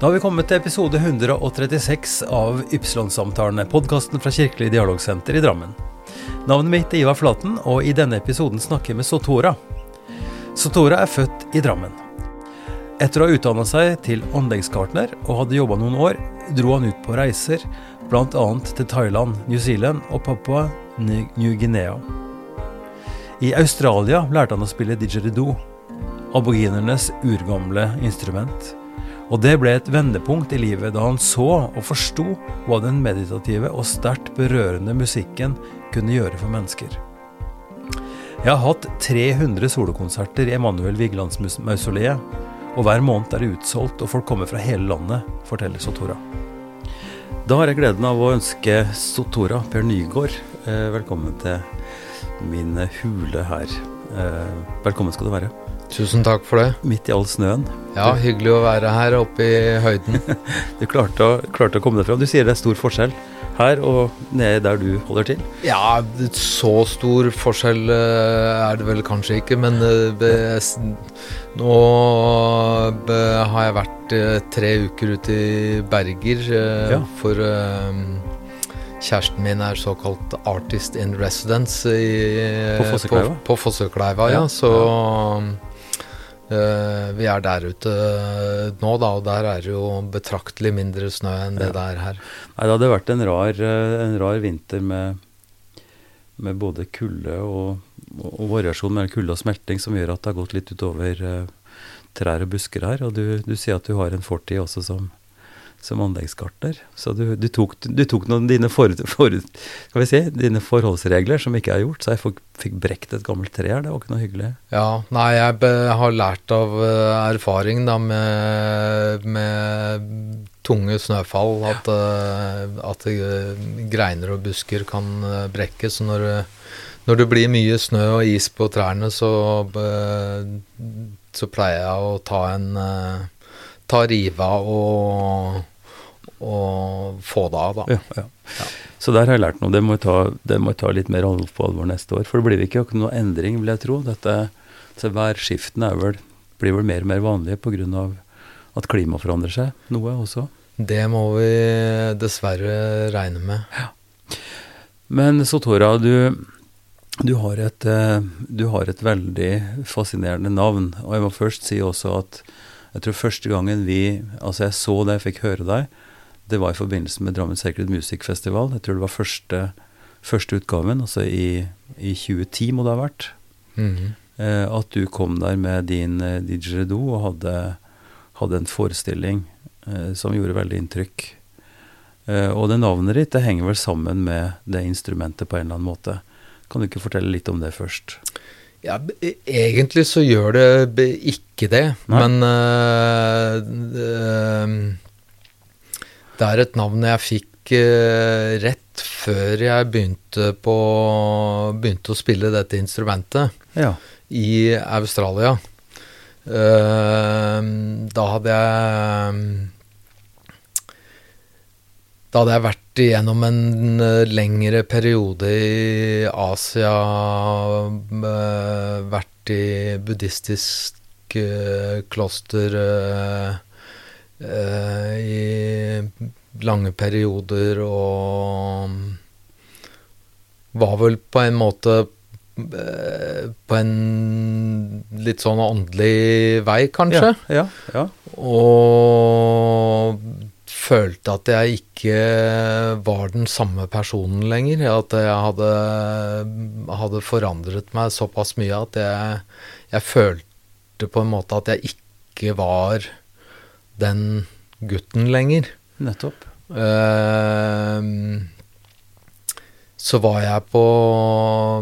Da har vi kommet til episode 136 av Ypsilon-samtalene, podkasten fra Kirkelig dialogsenter i Drammen. Navnet mitt er Ivar Flaten, og i denne episoden snakker jeg med Sotora. Sotora er født i Drammen. Etter å ha utdanna seg til anleggsgartner og hadde jobba noen år, dro han ut på reiser, bl.a. til Thailand, New Zealand og Papua New Guinea. I Australia lærte han å spille didgeridoo, aboginernes urgamle instrument. Og det ble et vendepunkt i livet da han så og forsto hva den meditative og sterkt berørende musikken kunne gjøre for mennesker. Jeg har hatt 300 solokonserter i Emanuel Vigelands mausoleet, og hver måned er det utsolgt, og folk kommer fra hele landet, forteller Sotora. Da har jeg gleden av å ønske Sotora Per Nygaard eh, velkommen til min hule her. Eh, velkommen skal du være. Tusen takk for det. Midt i all snøen. Ja, hyggelig å være her oppe i høyden. du klarte å, klarte å komme deg fram. Du sier det er stor forskjell her og nede der du holder til? Ja, så stor forskjell eh, er det vel kanskje ikke, men eh, nå har jeg vært eh, tre uker ute i Berger ja. for Kjæresten min er såkalt artist in residence i, på Fossekleiva. På, på Fossekleiva, ja. ja. Så vi er der ute nå, da, og der er det jo betraktelig mindre snø enn det ja. det er her. Nei, det hadde vært en rar, eh, en rar vinter med, med både kulde og, og, variasjon mellom kulde og smelting som gjør at det har gått litt utover trær og busker her. Og du, du sier at du har en fortid også som som anleggsgartner. Så du, du, tok, du tok, noen dine, for, for, si, dine, forholdsregler som ikke er gjort, så jeg fikk, fikk brekt et gammelt tre her. Det var ikke noe hyggelig. Ja, nei, jeg be, har lært av uh, erfaring da med, med tunge snøfall at, uh, at uh, greiner og busker kan brekkes Så når, når, det blir mye snø og is på trærne, så, så pleier jeg å ta en ta riva og, og få det av, da. Ja, ja. Så der har jeg lært noe. Det må jeg ta, det må jeg ta litt mer på alvor neste år. For det blir ikke noe endring, vil jeg tro. Dette, så Værskiftene vel, blir vel mer og mer vanlige pga. at klimaet forandrer seg noe også. Det må vi dessverre regne med. Ja. Men Sotora, du, du, har et, eh, du har et veldig fascinerende navn. Og jeg må først si også at jeg tror første gangen vi Altså, jeg så deg, jeg fikk høre deg. Det var i forbindelse med Drammen Sacred Music Festival. Jeg tror det var første, første utgaven, altså i, i, 2010 må det ha vært. Mm -hmm. eh, at du kom der med din eh, didgeridoo og hadde, hadde, en forestilling eh, som gjorde veldig inntrykk. Eh, og det navnet ditt det henger vel sammen med det instrumentet på en eller annen måte. Kan du ikke fortelle litt om det først? Ja, egentlig så gjør det ikke det, Nei. men uh, det er et navn jeg fikk uh, rett før jeg begynte, på, begynte å spille dette instrumentet ja. i Australia. Uh, da hadde jeg da hadde jeg vært igjennom en eh, lengre periode i Asia, eh, vært i buddhistisk eh, kloster i lange perioder og var vel på en måte på en litt sånn åndelig vei, kanskje. Ja, ja, ja. Og følte at jeg ikke var den samme personen lenger. At jeg hadde, hadde forandret meg såpass mye at jeg, jeg, følte på en måte at jeg ikke var den gutten lenger. Nettopp. Uh, så var jeg på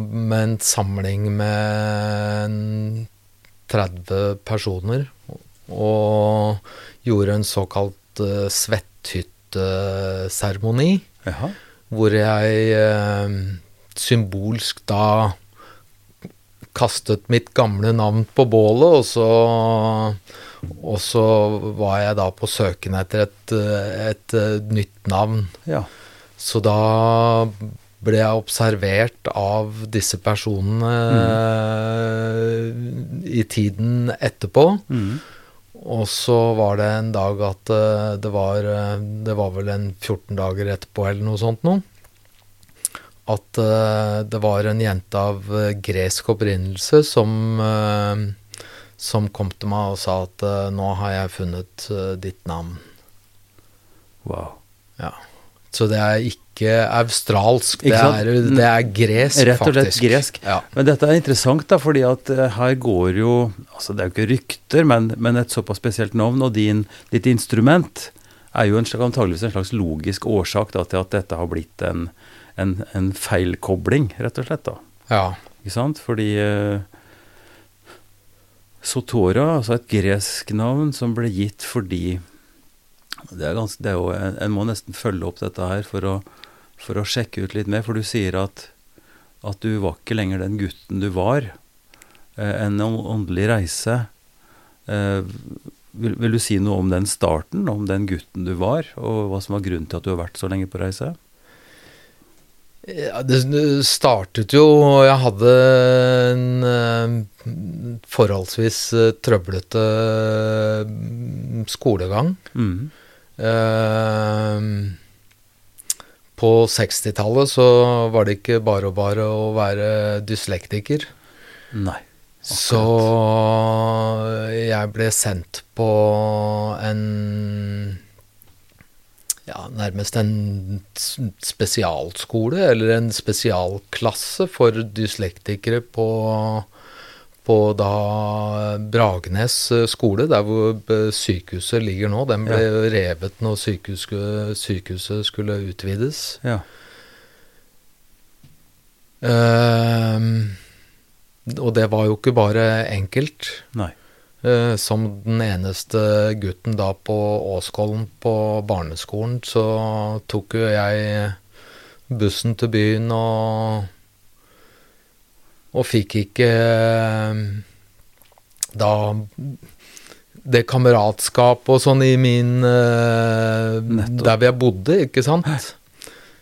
med en samling med 30 personer og gjorde en såkalt uh, svetthytteseremoni. Hvor jeg uh, symbolsk da kastet mitt gamle navn på bålet, og så, og så var jeg da på søken etter et, et, et nytt navn. Ja. Så da ble jeg observert av disse personene mm. i tiden etterpå. Mm. Og så var det en dag at eh, det var eh, Det var vel en 14 dager etterpå eller noe sånt noe. At eh, det var en jente av gresk opprinnelse som som kom til meg og sa at nå har jeg funnet ditt navn. Wow. Ja. Så det er ikke australsk, det Ikke det, er, det er gresk, Rett og slett faktisk. gresk. Ja. Men dette er interessant, da, fordi at eh, her går jo Altså, det er jo ikke rykter, men, men et såpass spesielt navn, og din, ditt instrument er jo en, antageligvis en slags logisk årsak da, til at dette har blitt en, en, en feilkobling, rett og slett. da. ja. Ikke sant? Fordi uh, Sotora, altså et gresk navn som ble gitt fordi det er ganske, det er jo, en, en må nesten følge opp dette her for å, for å sjekke ut litt mer, for du sier at, at du var ikke lenger den gutten du var. Eh, en åndelig reise. Eh, vil, vil du si noe om den starten, om den gutten du var, og hva som var grunnen til at du har vært så lenge på reise? Ja, det startet jo Jeg hadde en eh, forholdsvis trøblete skolegang. Mm. Eh, på 60-tallet så var det ikke bare og bare å være dyslektiker. Nei. Så jeg ble sendt på en ja, nærmest en spesialskole, eller en spesialklasse for dyslektikere på, på da Bragenes skole, der hvor eh, sykehuset ligger nå. Den ble revet når sykehuset, sykehuset skulle utvides. Ja. Uh, og det var jo ikke bare enkelt. Nei. Uh, som den eneste gutten da på Åskollen på barneskolen, så tok jo jeg bussen til byen og Og fikk ikke eh, da det kameratskap og sånn i min eh, Der hvor jeg bodde, ikke sant?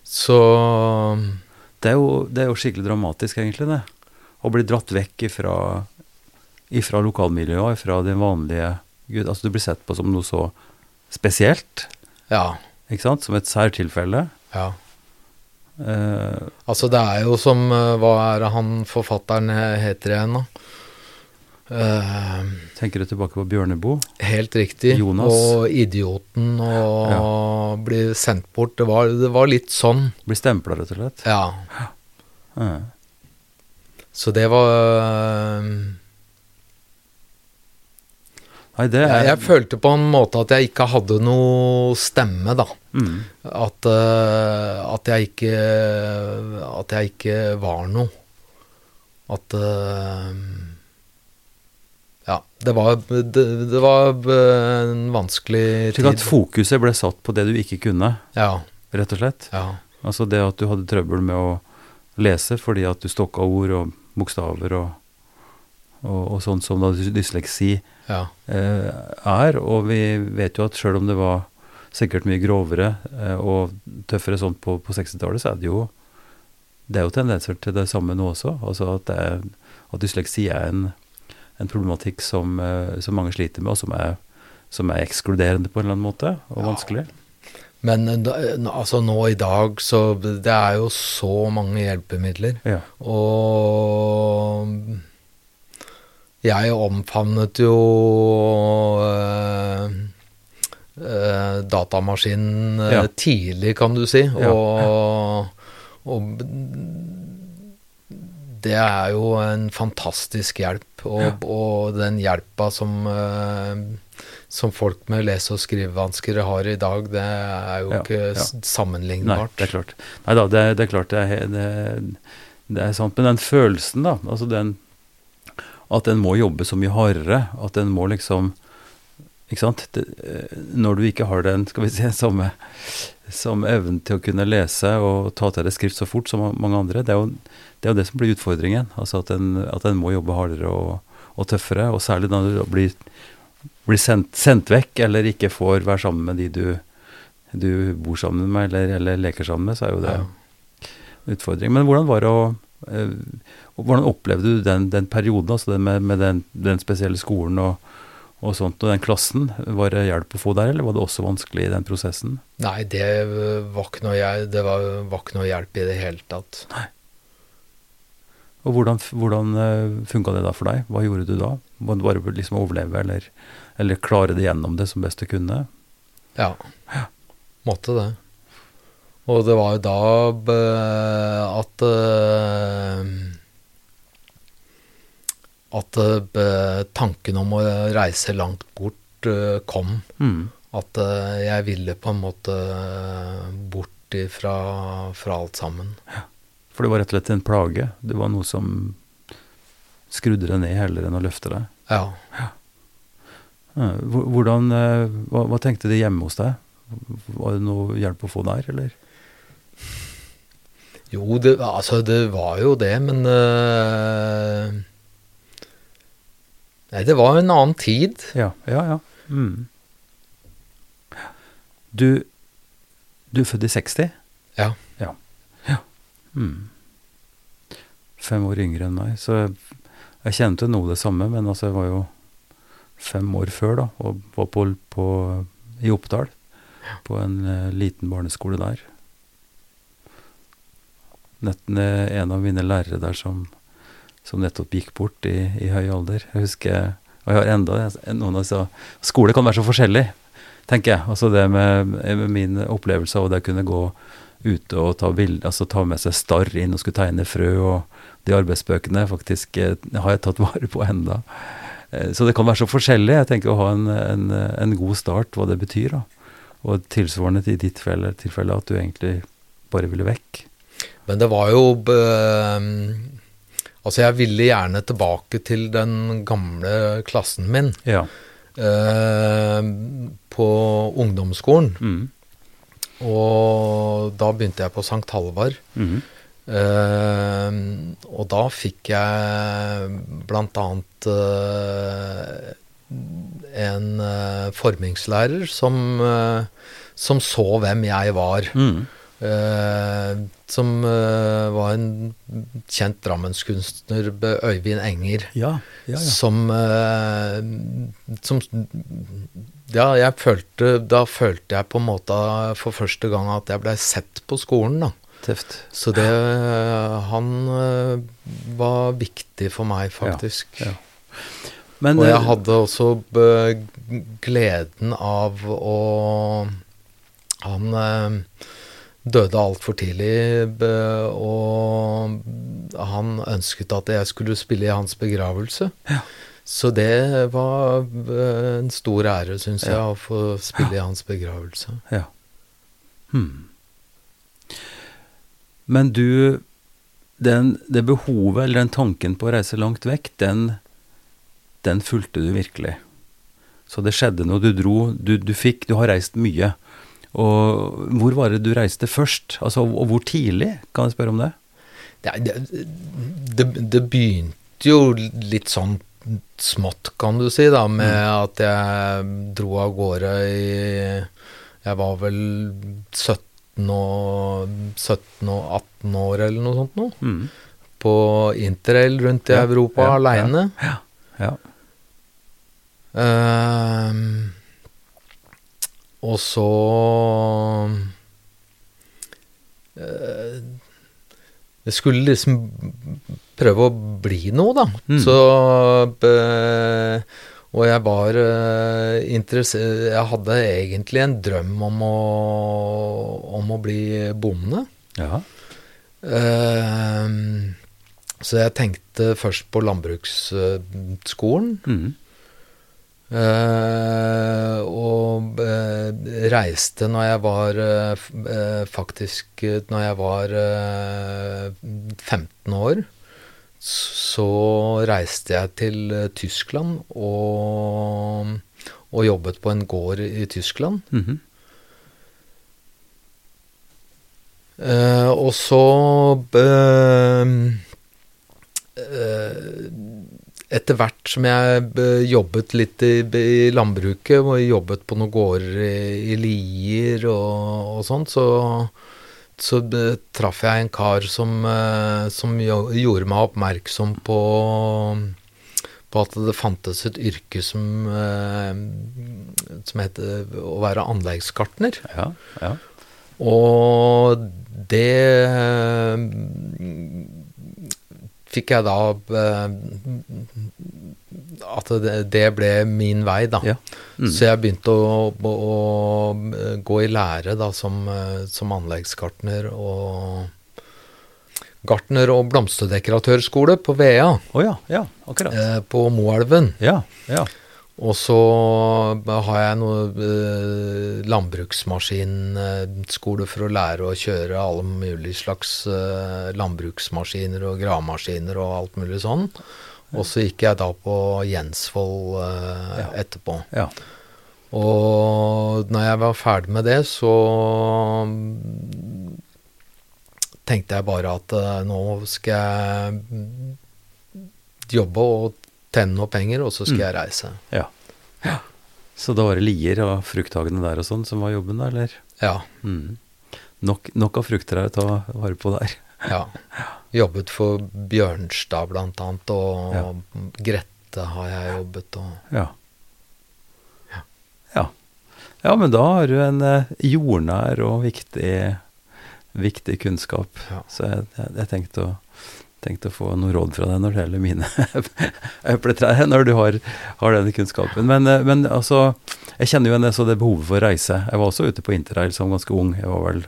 Så Det er, jo, det er jo skikkelig dramatisk, egentlig, det. Å bli dratt vekk ifra, ifra lokalmiljøet, ifra det vanlige Gud, Altså, du blir sett på som noe så spesielt, ja. ikke sant? Som et særtilfelle. ja. Eh, Altså, det er jo som eh, Hva er det han forfatteren heter igjen, da? Uh, tenker du tilbake på Bjørneboe? helt riktig. Jonas. Og idioten og bli sendt bort. Det var, det var litt sånn. Blir stempla, rett og slett? Ja. Eh, Så det var Nei, det jeg, er jeg følte på en måte at jeg ikke hadde noe stemme, da. mm, At, uh, at jeg ikke At jeg ikke var noe. At uh, Ja. Det var, det, det var eh, en vanskelig Slik at tid. fokuset ble satt på det du ikke kunne, Ja. rett og slett? ja. Altså det at du hadde trøbbel med å lese fordi at du stokka ord og bokstaver og, og, og sånn som da dys- dysleksi ja. eh, er. Og vi vet jo at sjøl om det var sikkert mye grovere eh, og tøffere sånn på, på 60-tallet, så er det jo det er jo tendenser til det samme nå også. Altså at, det er, at dysleksi er en, en problematikk som, eh, som mange sliter med, og som er, som er ekskluderende på en eller annen måte, og Ja. vanskelig. Men altså nå i dag så Det er jo så mange hjelpemidler. Ja. Og jeg omfavnet jo øh, datamaskinen eh, Ja. tidlig, kan du si. Ja. Og, og det er jo en fantastisk hjelp. Og, Ja. og den hjelpa som øh, som folk med lese- og skrivevansker har i dag, det er jo ikke ja. s- Nei, sammenlignbart. det er klart. Nei da, det, det er klart det er, det, det er sant. Men den følelsen, da, altså den At en må jobbe så mye hardere, at en må liksom Ikke sant? Det, eh, når du ikke har den, skal vi si, samme, samme evnen til å kunne lese og ta til deg skrift så fort som mange andre, det er jo det, er jo det som blir utfordringen. Altså at en, at en må jobbe hardere og, og tøffere, og særlig når du blir, blir sendt, sendt vekk eller ikke får være sammen med de du du bor sammen med eller, eller leker sammen med, så er jo det en utfordring. Men hvordan var det å Hvordan opplevde du den, den perioden, altså med, med den, den spesielle skolen og, og sånt. Og den klassen, var det hjelp å få der, eller var det også vanskelig i den prosessen? Nei, det var ikke noe, det var, var ikke noe hjelp i det hele tatt. Nei. Og hvordan, hvordan funka det da for deg? Hva gjorde du da? Var det bare liksom overleve, eller, eller klare det gjennom det som best du kunne? Ja. Måtte det. Og det var jo da at At tanken om å reise langt bort kom. Mm. At jeg ville på en måte bort ifra fra alt sammen. Ja. For det var rett og slett en plage? Det var noe som skrudde deg ned heller enn å løfte deg? Ja. ja. Hvordan, hva, hva, tenkte de hjemme hos deg? Var det noe hjelp å få der, eller? Jo, det, altså det var jo det, men uh, Nei, det var en annen tid. Ja, ja, ja. Mm. Du, du er født i 60? Ja. Ja. ja. Mm. Fem år yngre enn meg, så jeg, jeg kjente noe det samme, men altså jeg var jo fem år før, da, og var på, på, i Oppdal. På en uh, liten barneskole der. En av mine lærere der som, som nettopp gikk bort i, i, høy alder. Jeg husker, og jeg har enda noen av disse Skole kan være så forskjellig, tenker jeg. Altså det med, med min opplevelse av det å kunne gå ute og ta, bild, altså ta med seg starr inn og skulle tegne frø, og de arbeidsbøkene faktisk eh, har jeg tatt vare på enda. Så det kan være så forskjellig. Jeg tenker å ha en, en, en god start, hva det betyr. da. Og tilsvarende i ditt tilfelle at du egentlig bare ville vekk. Men det var jo Altså, jeg ville gjerne tilbake til den gamle klassen min. Ja. Eh, på ungdomsskolen. Mm. Og da begynte jeg på St. Halvard. Mm. Eh, og da fikk jeg blant annet eh, en uh, formingslærer som, uh, som, så hvem jeg var. Mm. Uh, som var en kjent drammenskunstner, Øyvind Enger. Ja, ja, ja. Som, som Ja, følte Da følte jeg på en måte for første gang at jeg blei sett på skolen, da. Tøft. Så det Han var viktig for meg, faktisk. Ja, men, og jeg hadde også gleden av å Han døde altfor tidlig, og han ønsket at jeg skulle spille i hans begravelse. Ja. Så det var en stor ære, syns jeg, å få spille i hans begravelse. Ja. Hmm. Men du den, Det behovet, eller den tanken på å reise langt vekk, den den fulgte du virkelig. Så det skjedde noe. Du dro, du, du fikk Du har reist mye. Og hvor var det du reiste først? Altså, og hvor tidlig? Kan jeg spørre om det? Det, det, det begynte jo litt sånn smått, kan du si, da, med mm. at jeg dro av gårde i Jeg var vel 17 og, 17 og 18 år eller noe sånt noe. Mm. På interrail rundt i ja, Europa ja, aleine. Ja, ja. Uh, og så uh, Jeg skulle liksom prøve å bli noe, da. Mm. Så uh, Og jeg var interessert Jeg hadde egentlig en drøm om å, om å bli bonde. Ja. så jeg tenkte først på landbruksskolen. Mm. Uh, og uh, reiste når jeg var uh, Faktisk når jeg var 15 år, så reiste jeg til Tyskland og, og jobbet på en gård i Tyskland. Mm -hmm. og så etter hvert som jeg jobbet litt i, i landbruket, og jobbet på noen gårder i, i Lier og, og sånt, så, så traff jeg en kar som, som gjorde meg oppmerksom på, på at det fantes et yrke som, eh, som heter å være anleggsgartner. Ja, ja. Og det eh, fikk jeg da eh, At det, ble min vei, da. Ja. Mm. Så jeg begynte å, å, å gå i lære da som, eh, som anleggsgartner og Gartner- og blomsterdekoratørskole på Vea, Oh ja, ja, akkurat. eh, på Moelven. Ja, ja. Og så har jeg noe eh, landbruksmaskinskole for å lære å kjøre alle mulige slags eh, landbruksmaskiner og gravemaskiner og alt mulig sånn. Og så gikk jeg da på Jensvoll eh, Ja. etterpå. ja. Og når jeg var ferdig med det, så tenkte jeg bare at eh, nå skal jeg jobbe og tjene opp penger, og så skal Mm. jeg reise. ja. Så da var det lier og frukthagene der og sånn som var jobben, da, eller? Ja. Mm. Nok, nok av frukter å ta vare på der. ja. Jobbet for Bjørnstad blant annet, og Ja. Grette har jeg jobbet, og Ja. Ja. Ja, ja men da har du en eh, jordnær og viktig, viktig kunnskap. Ja. Så jeg, jeg, jeg tenkte, å, tenkte å få noe råd fra deg når det gjelder mine epletrær, når du har, har denne kunnskapen. Men, eh, men altså, jeg kjenner jo det, så det behovet for å reise. Jeg var også ute på interrail som ganske ung. Jeg var vel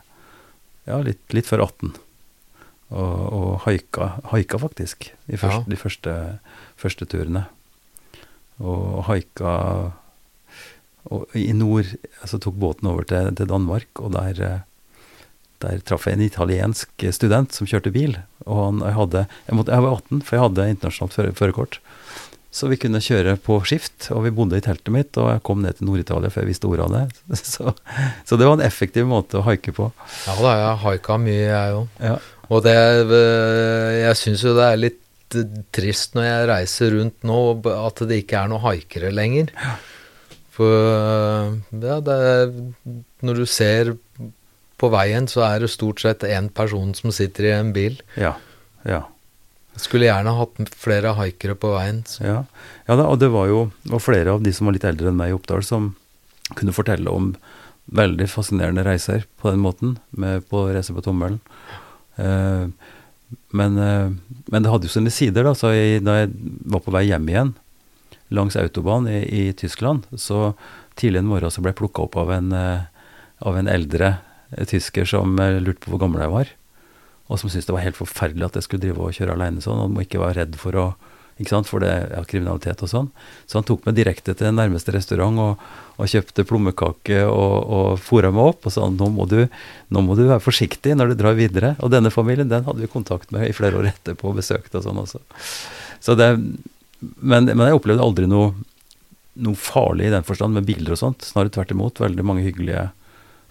ja, litt, litt før 18. Og, og haika, haika faktisk, de første, Ja. de første, første turene. Og haika og i nord altså tok båten over til, til Danmark, og der, eh, der traff jeg en italiensk student som kjørte bil. Og han, jeg, hadde, jeg, måtte, jeg var 18, for jeg hadde internasjonalt føre, førerkort. Så vi kunne kjøre på skift, og vi bodde i teltet mitt, og jeg kom ned til Nord-Italia før jeg visste ordet av det. Så, så det var en effektiv måte å haike på. Ja da, jeg haika mye, jeg òg. Ja. Og det øh, Jeg syns jo det er litt øh, trist når jeg reiser rundt nå, at det ikke er noen haikere lenger. For ja, det er, når du ser på veien, så er det stort sett én person som sitter i en bil. Ja. ja. Skulle gjerne hatt flere haikere på veien. Ja, ja da, og det var jo var flere av de som var litt eldre enn meg i Oppdal, som kunne fortelle om veldig fascinerende reiser på den måten, med, på reise på tommelen. Eh, men, eh, men det hadde jo sine sider, da. Så jeg, da jeg var på vei hjem igjen langs autobahn i, i Tyskland, så tidlig en morgen så ble jeg plukka opp av en, eh, av en eldre tysker som eh, lurte på hvor gammel jeg var og som syntes det var helt forferdelig at jeg skulle drive og kjøre alene sånn, og ikke være redd for å ikke sant, for det ja, kriminalitet og sånn. Så han tok meg direkte til den nærmeste restaurant og, og kjøpte plommekake og, og fora meg opp og sa nå må, du, nå må du være forsiktig når du drar videre. Og denne familien den hadde vi kontakt med i flere år etterpå og besøkt og sånn også. Så det, men, men jeg opplevde aldri noe, noe farlig i den forstand med biler og sånt. Snarere tvert imot. Veldig mange hyggelige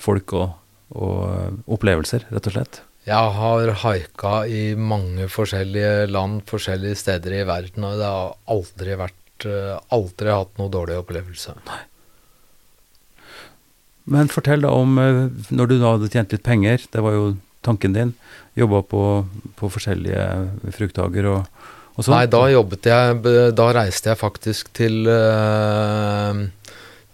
folk og, og opplevelser, rett og slett. Jeg har haika i mange forskjellige land, forskjellige steder i verden, og det har aldri vært øh, Aldri hatt noe dårlig opplevelse. Men fortell da om eh, når du da hadde tjent litt penger, det var jo tanken din, jobba på, på forskjellige frukthager og, og sånn. Nei, da jobbet jeg Da reiste jeg faktisk til øh,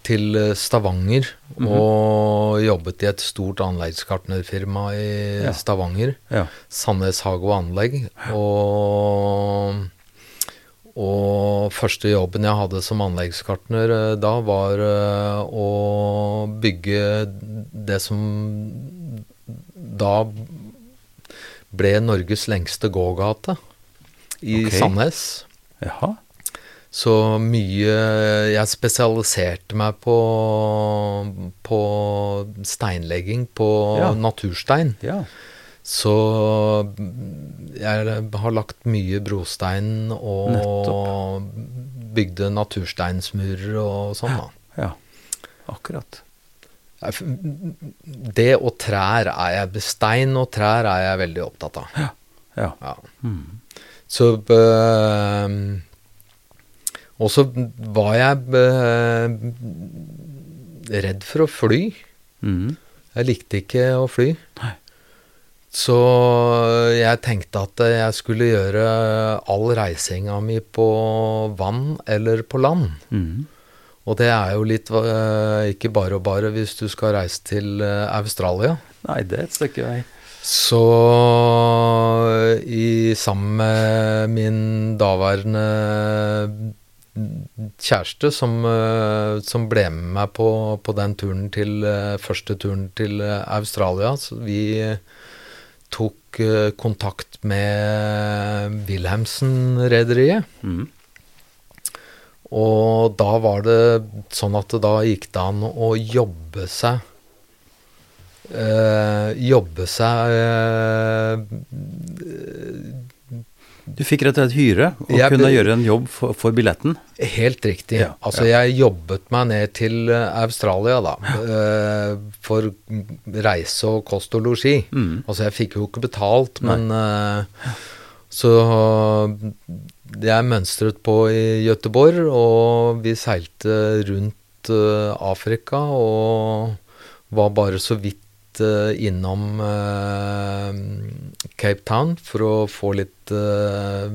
til Stavanger Mhm. og jobbet i et stort anleggsgartnerfirma i Ja. Stavanger. Ja. Sandnes Hage og Anlegg. Og, og første jobben jeg hadde som anleggsgartner eh, da, var eh, å bygge det som da ble Norges lengste gågate i okay. Sandnes. Jaha. Så mye Jeg spesialiserte meg på, på steinlegging på Ja. naturstein. Ja. Så jeg har lagt mye brostein og Nettopp. bygde natursteinsmurer og sånn, da. Ja. Akkurat. Det og trær er jeg Stein og trær er jeg veldig opptatt av. Ja. Ja. Mm. Så eh, Og så var jeg eh, redd for å fly. Mm. Jeg likte ikke å fly. Nei. Så jeg tenkte at jeg skulle gjøre all reisinga mi på vann eller på land. Mm. Og det er jo litt eh, ikke bare og bare hvis du skal reise til eh, Australia. Nei, det er et stykke vei. Så i sammen med min daværende kjæreste, som, eh, som ble med meg på, på den turen til eh, første turen til eh, Australia, så vi tok kontakt med Wilhelmsen-rederiet. Mm. Og da var det sånn at da gikk det an å jobbe seg eh, Jobbe seg eh, Du fikk rett og slett hyre og Jeg kunne gjøre en jobb for, for billetten. Helt riktig. Ja, altså, jeg jobbet meg ned til eh, Australia, da. eh, for reise og kost og losji. Mm. Altså, jeg fikk jo ikke betalt, Nei. men uh, Så jeg mønstret på i Gøteborg, og vi seilte rundt uh, Afrika og var bare så vidt eh, innom eh, Cape Town for å få litt eh,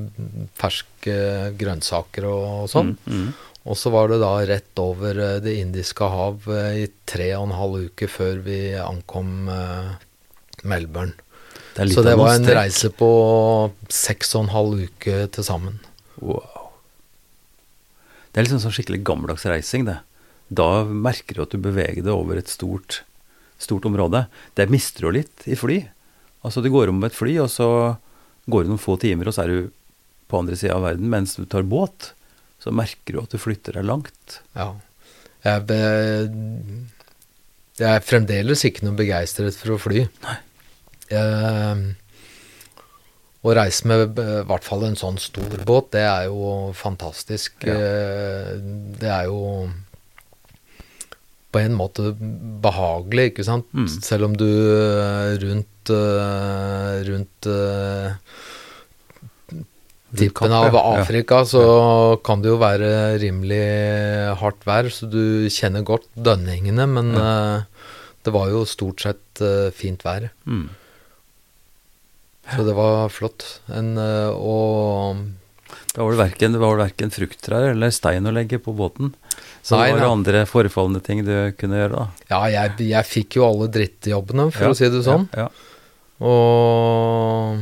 ferske grønnsaker og sånn. Mm. Mm. Og så var det da rett over Det indiske hav i tre og en halv uke før vi ankom Melbourne. Det Så det var en strekk. reise på seks og en halv uke til sammen. Wow. Det er liksom sånn skikkelig gammeldags reising, det. Da merker du at du beveger deg over et stort, stort område. Det mister du litt i fly. Altså, du går om et fly, og så går det noen få timer, og så er du på andre sida av verden. Mens du tar båt, så merker du at du flytter deg langt. Ja. Jeg, be, jeg er fremdeles ikke noe begeistret for å fly. Jeg, å reise med eh, i hvert fall en sånn stor båt, det er jo fantastisk. Ja. Eh, Det er jo på en måte behagelig, ikke sant? Mm. Selv om du eh, rundt, eh, rundt eh, tippen Kapp, av ja. Ja. Afrika så kan det jo være rimelig hardt vær, så du kjenner godt dønningene, men eh, det var jo stort sett fint vær. Mm. Så det var flott. En, og Da var det verken, det var verken frukttrær eller stein å legge på båten. Så Nei, det var nei. andre forefallende ting du kunne gjøre, da. ja, jeg, jeg fikk jo alle drittjobbene, for Ja, å si det sånn. Ja, ja. Og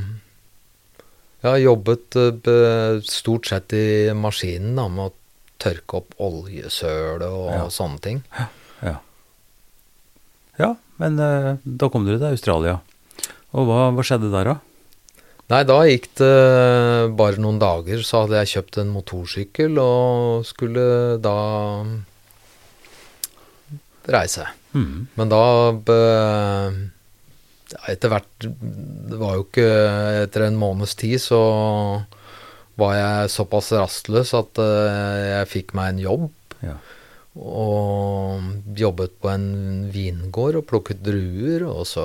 jeg har jobbet eh, stort sett i maskinen da, med å tørke opp oljesøl og Ja. sånne ting. Ja, ja men eh, da kom dere til Australia. Og hva, hva skjedde der, da? Nei, da gikk det bare noen dager, så hadde jeg kjøpt en motorsykkel og skulle da reise. Mm. Men da ja, Etter hvert Det var jo ikke Etter en måneds tid så var jeg såpass rastløs at eh, jeg fikk meg en jobb. Ja. Og jobbet på en vingård og plukket druer, og så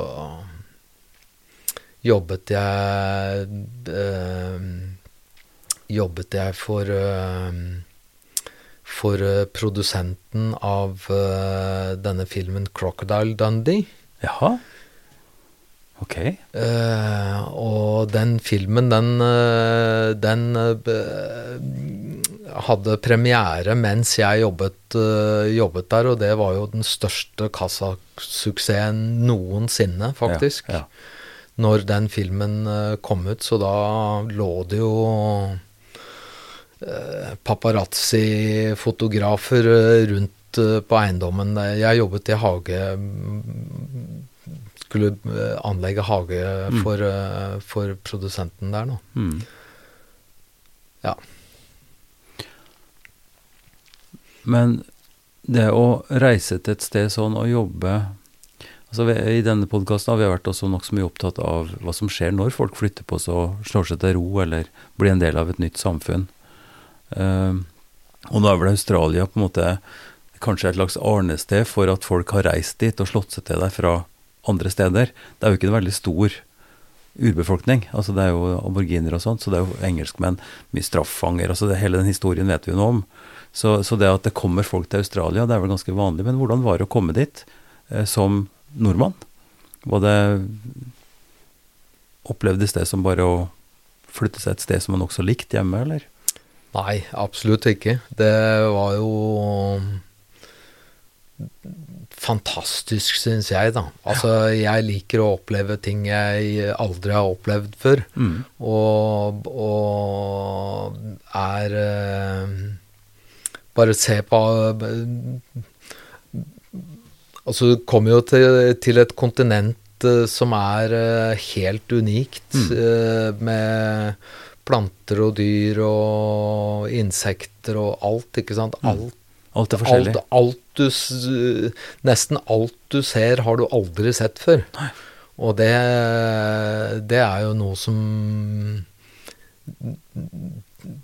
jobbet jeg øh, Jobbet jeg for øh, for eh, produsenten av øh, denne filmen 'Crocodile Dundee'. Jaha. Ok. Og den filmen, den, den hadde premiere mens jeg jobbet, jobbet der, og det var jo den største kassasuksessen noensinne, faktisk. Ja, ja. Når den filmen eh, kom ut, så da lå det jo eh, paparazzi-fotografer eh, rundt på eiendommen. Jeg jobbet i hage Skulle eh, anlegge hage Mm. for, mm. for produsenten der nå. Mm. Ja. Men det å reise til et sted sånn og jobbe altså I denne podkasten har vi vært også nokså mye opptatt av hva som skjer når folk flytter på seg og slår seg til ro eller blir en del av et nytt samfunn. Uh, og da er vel Australia på en måte kanskje et slags arnested for at folk har reist dit og slått seg til der fra andre steder. Det er jo ikke en veldig stor urbefolkning. altså Det er jo aboriginer og sånt, så det er jo engelskmenn, mye straffanger. altså det, Hele den historien vet vi jo noe om. Så, så det at det kommer folk til Australia, det er vel ganske vanlig. Men hvordan var det å komme dit eh, som nordmann? Var det opplevdes det som bare å flytte seg et sted som man også likte hjemme, eller? Nei, absolutt ikke. Det var jo fantastisk, syns jeg, da. Altså, jeg liker å oppleve ting jeg aldri har opplevd før. Mm. Og, og er eh, Bare se på Altså, du kommer jo til, til et kontinent eh, som er eh, helt unikt, Mm. eh, med planter og dyr og insekter og alt, ikke sant. Alt Alt er forskjellig. Alt, alt du, nesten alt du ser, har du aldri sett før. Nei. Og det, det er jo noe som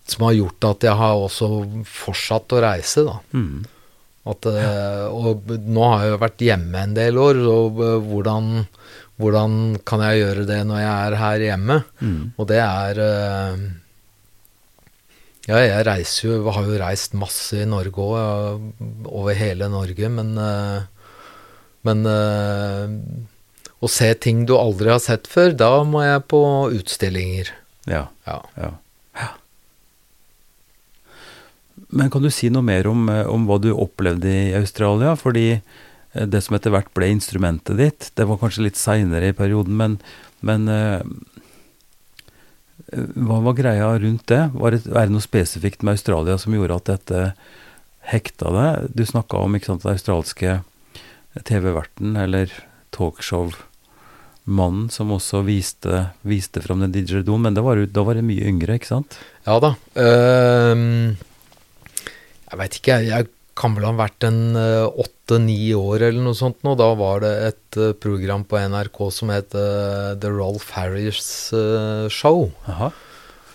Som har gjort at jeg har også fortsatt å reise, da. Mm. At, eh, og nå har jeg jo vært hjemme en del år, og eh, hvordan, hvordan kan jeg gjøre det når jeg er her hjemme? Mm. Og det er eh, Ja, jeg reiser jo Har jo reist masse i Norge òg, over hele Norge, men Men å se ting du aldri har sett før, da må jeg på utstillinger. Ja. Ja. Ja. Ja. Men kan du si noe mer om, eh, om hva du opplevde i Australia? Fordi eh, det som etter hvert ble instrumentet ditt, det var kanskje litt seinere i perioden, men, men eh, hva var greia rundt det? Var det? Er det noe spesifikt med Australia som gjorde at dette hekta deg? Du snakka om sant, den australske TV-verten, eller talkshow-mannen, som også viste, viste fram den didgeridoo, men var, da var det mye yngre, ikke sant? Ja da. Ehm, jeg veit ikke, jeg, kan vel ha vært en åtte-ni år eller noe sånt nå. Da var det et eh, program på NRK som het eh, The Rolf Harris eh, Show. Aha.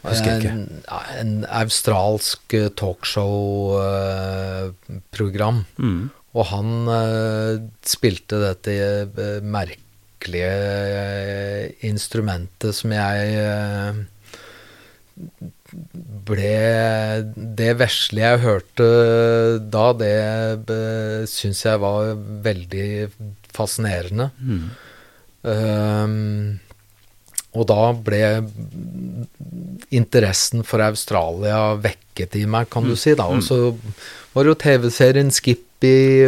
Husker jeg ikke. En, en australsk eh, talkshow-program. Mm. Og han eh, spilte dette eh, merkelige eh, instrumentet som jeg eh, ble Det vesle jeg hørte da, det uh, syns jeg var veldig fascinerende. Mm. Um, og da ble interessen for Australia vekket i meg, kan du si. da. Og så var det jo TV-serien Skippy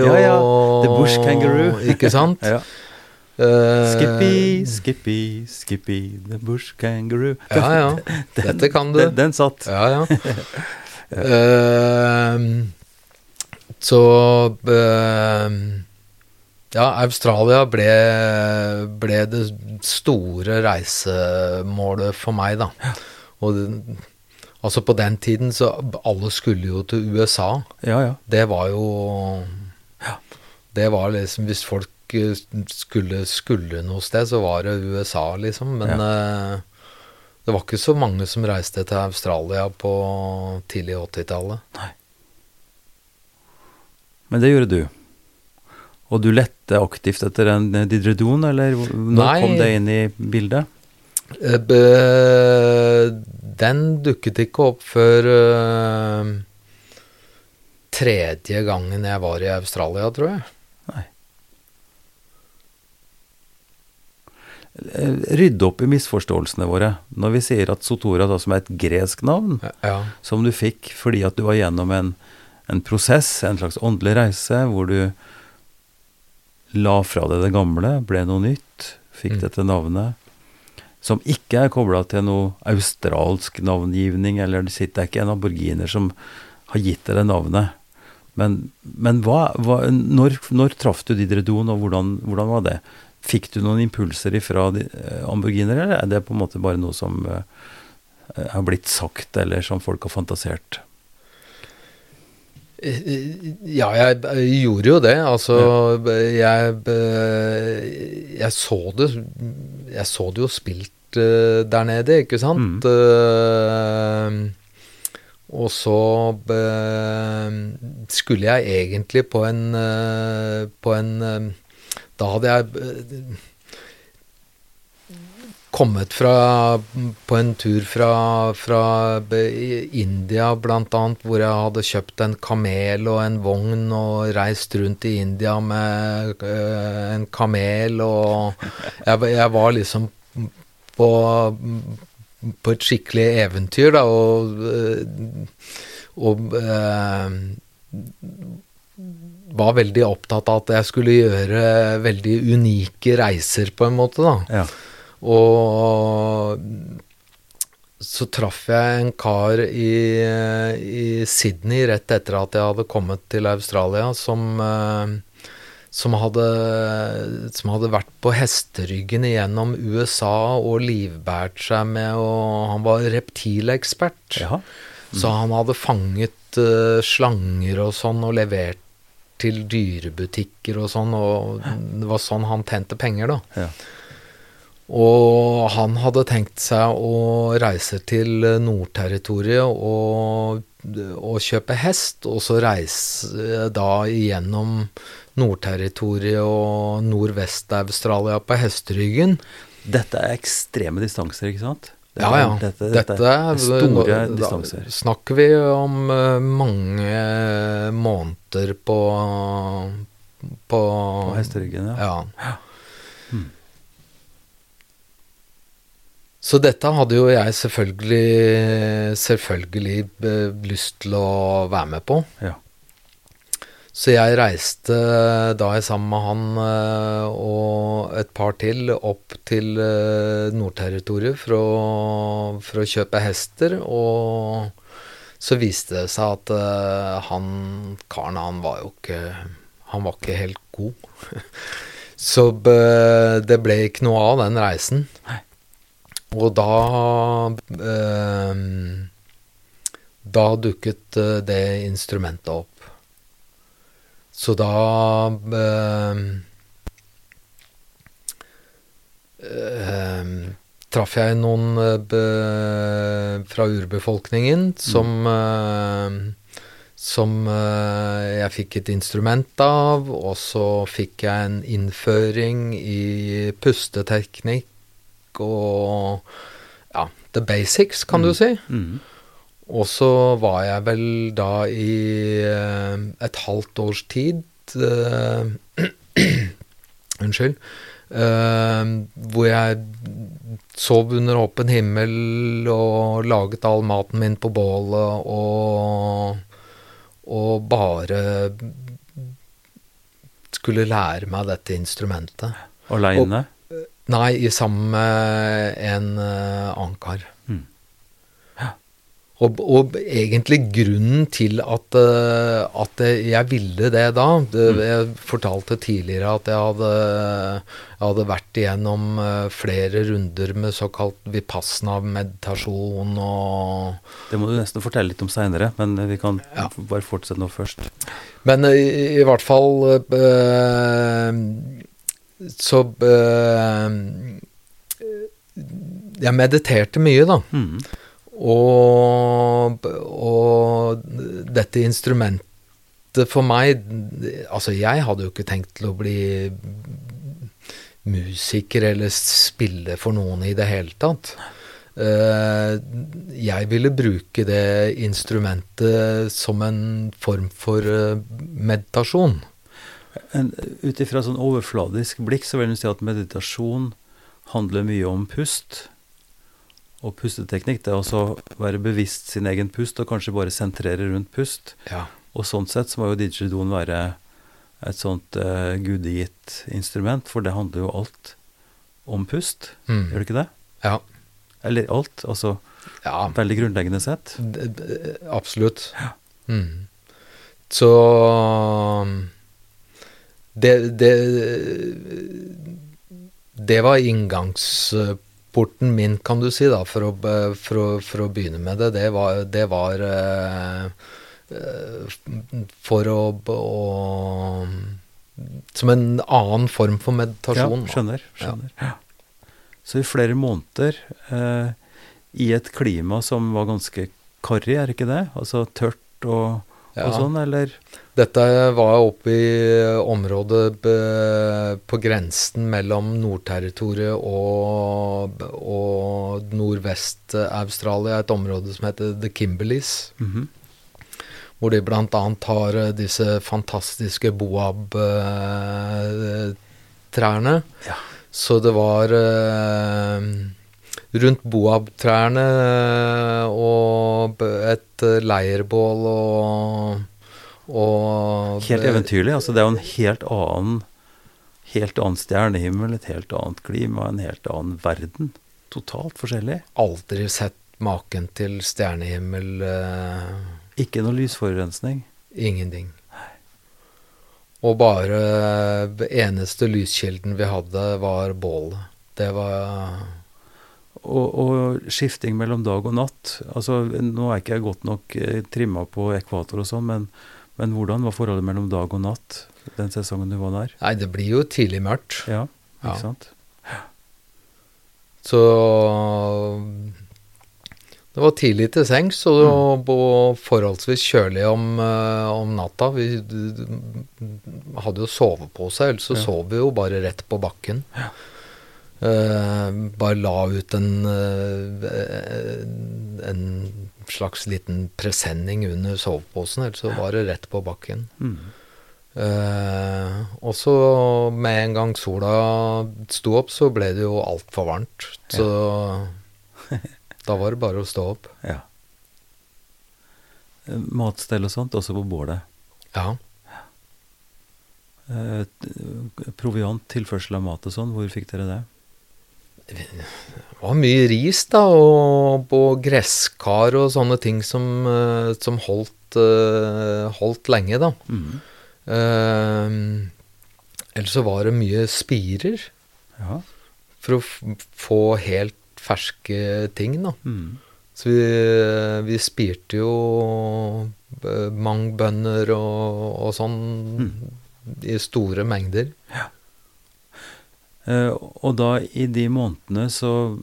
og Mm. Ja, ja. The Bush Kangaroo. Ikke sant? Ja. Eh, Skippy, Skippy, Skippy, the bush kangaroo. Ja, ja. Dette kan du. Den, den satt. Ja, ja. uh, så uh, Ja, Australia ble, ble det store reisemålet for meg, da. Og altså på den tiden så alle skulle jo til USA. Ja, ja. Det var jo Det var liksom Hvis folk skulle, skulle noe sted, så var det USA, liksom. Men eh, det var ikke så mange som reiste til Australia på tidlig 80-tallet. Men det gjorde du. Og du lette aktivt etter en didredon, eller når Nei. kom det inn i bildet? Eh, Den dukket ikke opp før eh, tredje gangen jeg var i Australia, tror jeg. Rydde opp i misforståelsene våre. Når vi sier at Sotora, da, som er et gresk navn, Ja. som du fikk fordi at du var gjennom en, en prosess, en slags åndelig reise, hvor du la fra deg det gamle, ble noe nytt, fikk Mm. dette navnet, som ikke er kobla til noe australsk navngivning, eller det sitter ikke en aborginer som har gitt deg det navnet. Men, men hva, hva, når, når traff du Didredon, og hvordan, hvordan var det? Fikk du noen impulser ifra eh, eller er det på en måte bare noe som eh, har blitt sagt, eller som folk har fantasert? Ja, jeg eh, gjorde jo det. Altså, jeg, eh, jeg så det Jeg så det jo spilt eh, der nede, ikke sant? Eh, og så eh, skulle jeg egentlig på en eh, På en eh, Da hadde jeg eh, kommet fra, på en tur fra, fra India annet, hvor jeg hadde kjøpt en kamel og en vogn og reist rundt i India med øh, en kamel, og jeg, jeg var liksom på, på et skikkelig eventyr, da, og, eh, og eh, var veldig opptatt av at jeg skulle gjøre veldig unike reiser, på en måte, da. Ja. Og så traff jeg en kar i, i Sydney rett etter at jeg hadde kommet til Australia, som, eh, som, hadde, som hadde vært på hesteryggen igjennom USA og livbært seg med og Han var reptilekspert. Mm. Så han hadde fanget eh, slanger og sånn og levert til dyrebutikker og sånn, og det var sånn han tjente penger, da. Ja. Og han hadde tenkt seg å reise til Nordterritoriet og, og kjøpe hest, og så reise da igjennom Nordterritoriet og Nordvest-Australia på hesteryggen. Dette er ekstreme distanser, ikke sant? Ja, ja. Dette, Dette, er store distanser. snakker vi om eh, mange måneder på På, På hesteryggen, ja. ja. Så dette hadde jo jeg selvfølgelig, selvfølgelig eh, lyst til å være med på. Ja. Så jeg reiste da jeg sammen med han eh, og et par til opp til eh, Nordterritoriet for å, for å kjøpe hester. Og så viste det seg at eh, han karen, han var jo ikke Han var ikke helt god. Så det ble ikke noe av den reisen. Og da Da dukket det instrumentet opp. Så da eh, eh, traff jeg noen be, fra urbefolkningen som eh, som eh, jeg fikk et instrument av, og så fikk jeg en innføring i pusteteknikk og ja, the basics, kan du si. Mhm. Og så var jeg vel da i eh, et halvt års tid eh, Unnskyld. eh, hvor jeg sov under åpen himmel og laget all maten min på bålet og, og bare skulle lære meg dette instrumentet. Aleine? Nei, sammen med en uh, annen kar. Ja. Og, og egentlig grunnen til at, eh, at jeg ville det da det, Mm. Jeg fortalte tidligere at jeg hadde, jeg hadde vært igjennom eh, flere runder med såkalt vipassna-meditasjon og Det må du nesten fortelle litt om seinere, men vi kan Ja. bare fortsette nå først. Men eh, i, i hvert fall øh, Så øh, Jeg mediterte mye, da. Mhm. Og, og dette instrumentet for meg Altså, jeg hadde jo ikke tenkt til å bli musiker eller spille for noen i det hele tatt. Eh, jeg ville bruke det instrumentet som en form for eh, meditasjon. En- Ut ifra sånn overfladisk blikk så vil jeg si at meditasjon handler mye om pust. Og pusteteknikk, det er også å være bevisst sin egen pust, og kanskje bare sentrere rundt pust. Ja. Og sånn sett så må jo didgeridoo være et sånt uh, gudegitt instrument, for det handler jo alt om pust. Mm. Gjør det ikke det? Ja. Eller alt, altså ja. veldig grunnleggende sett. Det, Absolutt. Ja. Mm. Så det, det Det var inngangsporten min, kan du si, da, for å, for å, for å begynne med det. Det var, det var eh, eh, for å, å Som en annen form for meditasjon. Ja, skjønner. skjønner. Ja. Så i flere måneder eh, i et klima som var ganske karrig, er ikke det? Altså tørt og, Ja. og sånn, eller? Dette var oppe i området på grensen mellom Nordterritoriet og, og Nordvest-Australia, et område som heter The Kimberleys. Mhm. Hvor de bl.a. har eh, disse fantastiske boab-trærne. Ja. Så det var eh, rundt boabtrærne og et eh, leirbål og, og Helt eventyrlig. altså Det er jo en helt annen Helt annen stjernehimmel, et helt annet klima, en helt annen verden. Totalt forskjellig. Aldri sett maken til stjernehimmel. eh, Ikke noe lysforurensning. Ingenting. Og bare eh, eneste lyskilden vi hadde, var bålet. Det var Og, og skifting mellom dag og natt. Altså, Nå er ikke jeg godt nok eh, trimma på ekvator og sånn, men, men hvordan var forholdet mellom dag og natt den sesongen du var der? Nei, det blir jo tidlig mørkt. Ja, ikke Ja. sant? Så det var tidlig til sengs, og var forholdsvis kjølig om, eh, om natta. Vi hadde jo sovepose, ellers så Ja. sov vi jo bare rett på bakken. Eh, bare la ut en, eh, en slags liten presenning under soveposen, ellers så var det rett på bakken. Mm. Uh, og så med en gang sola sto opp, så ble det jo altfor varmt. Så da var det bare å stå opp. Ja. Eh, Matstell og sånt, også på bålet. Ja. Eh, t- proviant, tilførsel av mat og sånn, hvor fikk dere det? Det var mye ris, da, og, på gresskar og sånne ting som, eh, som holdt, eh, holdt lenge, da. Mm. Eh, ellers så var det mye spirer Ja. for å få helt ferske ting, da. Mm. Så vi, vi spirte jo mange mangbønner og, og sånn i store mengder. Eh, og da, i de månedene, så,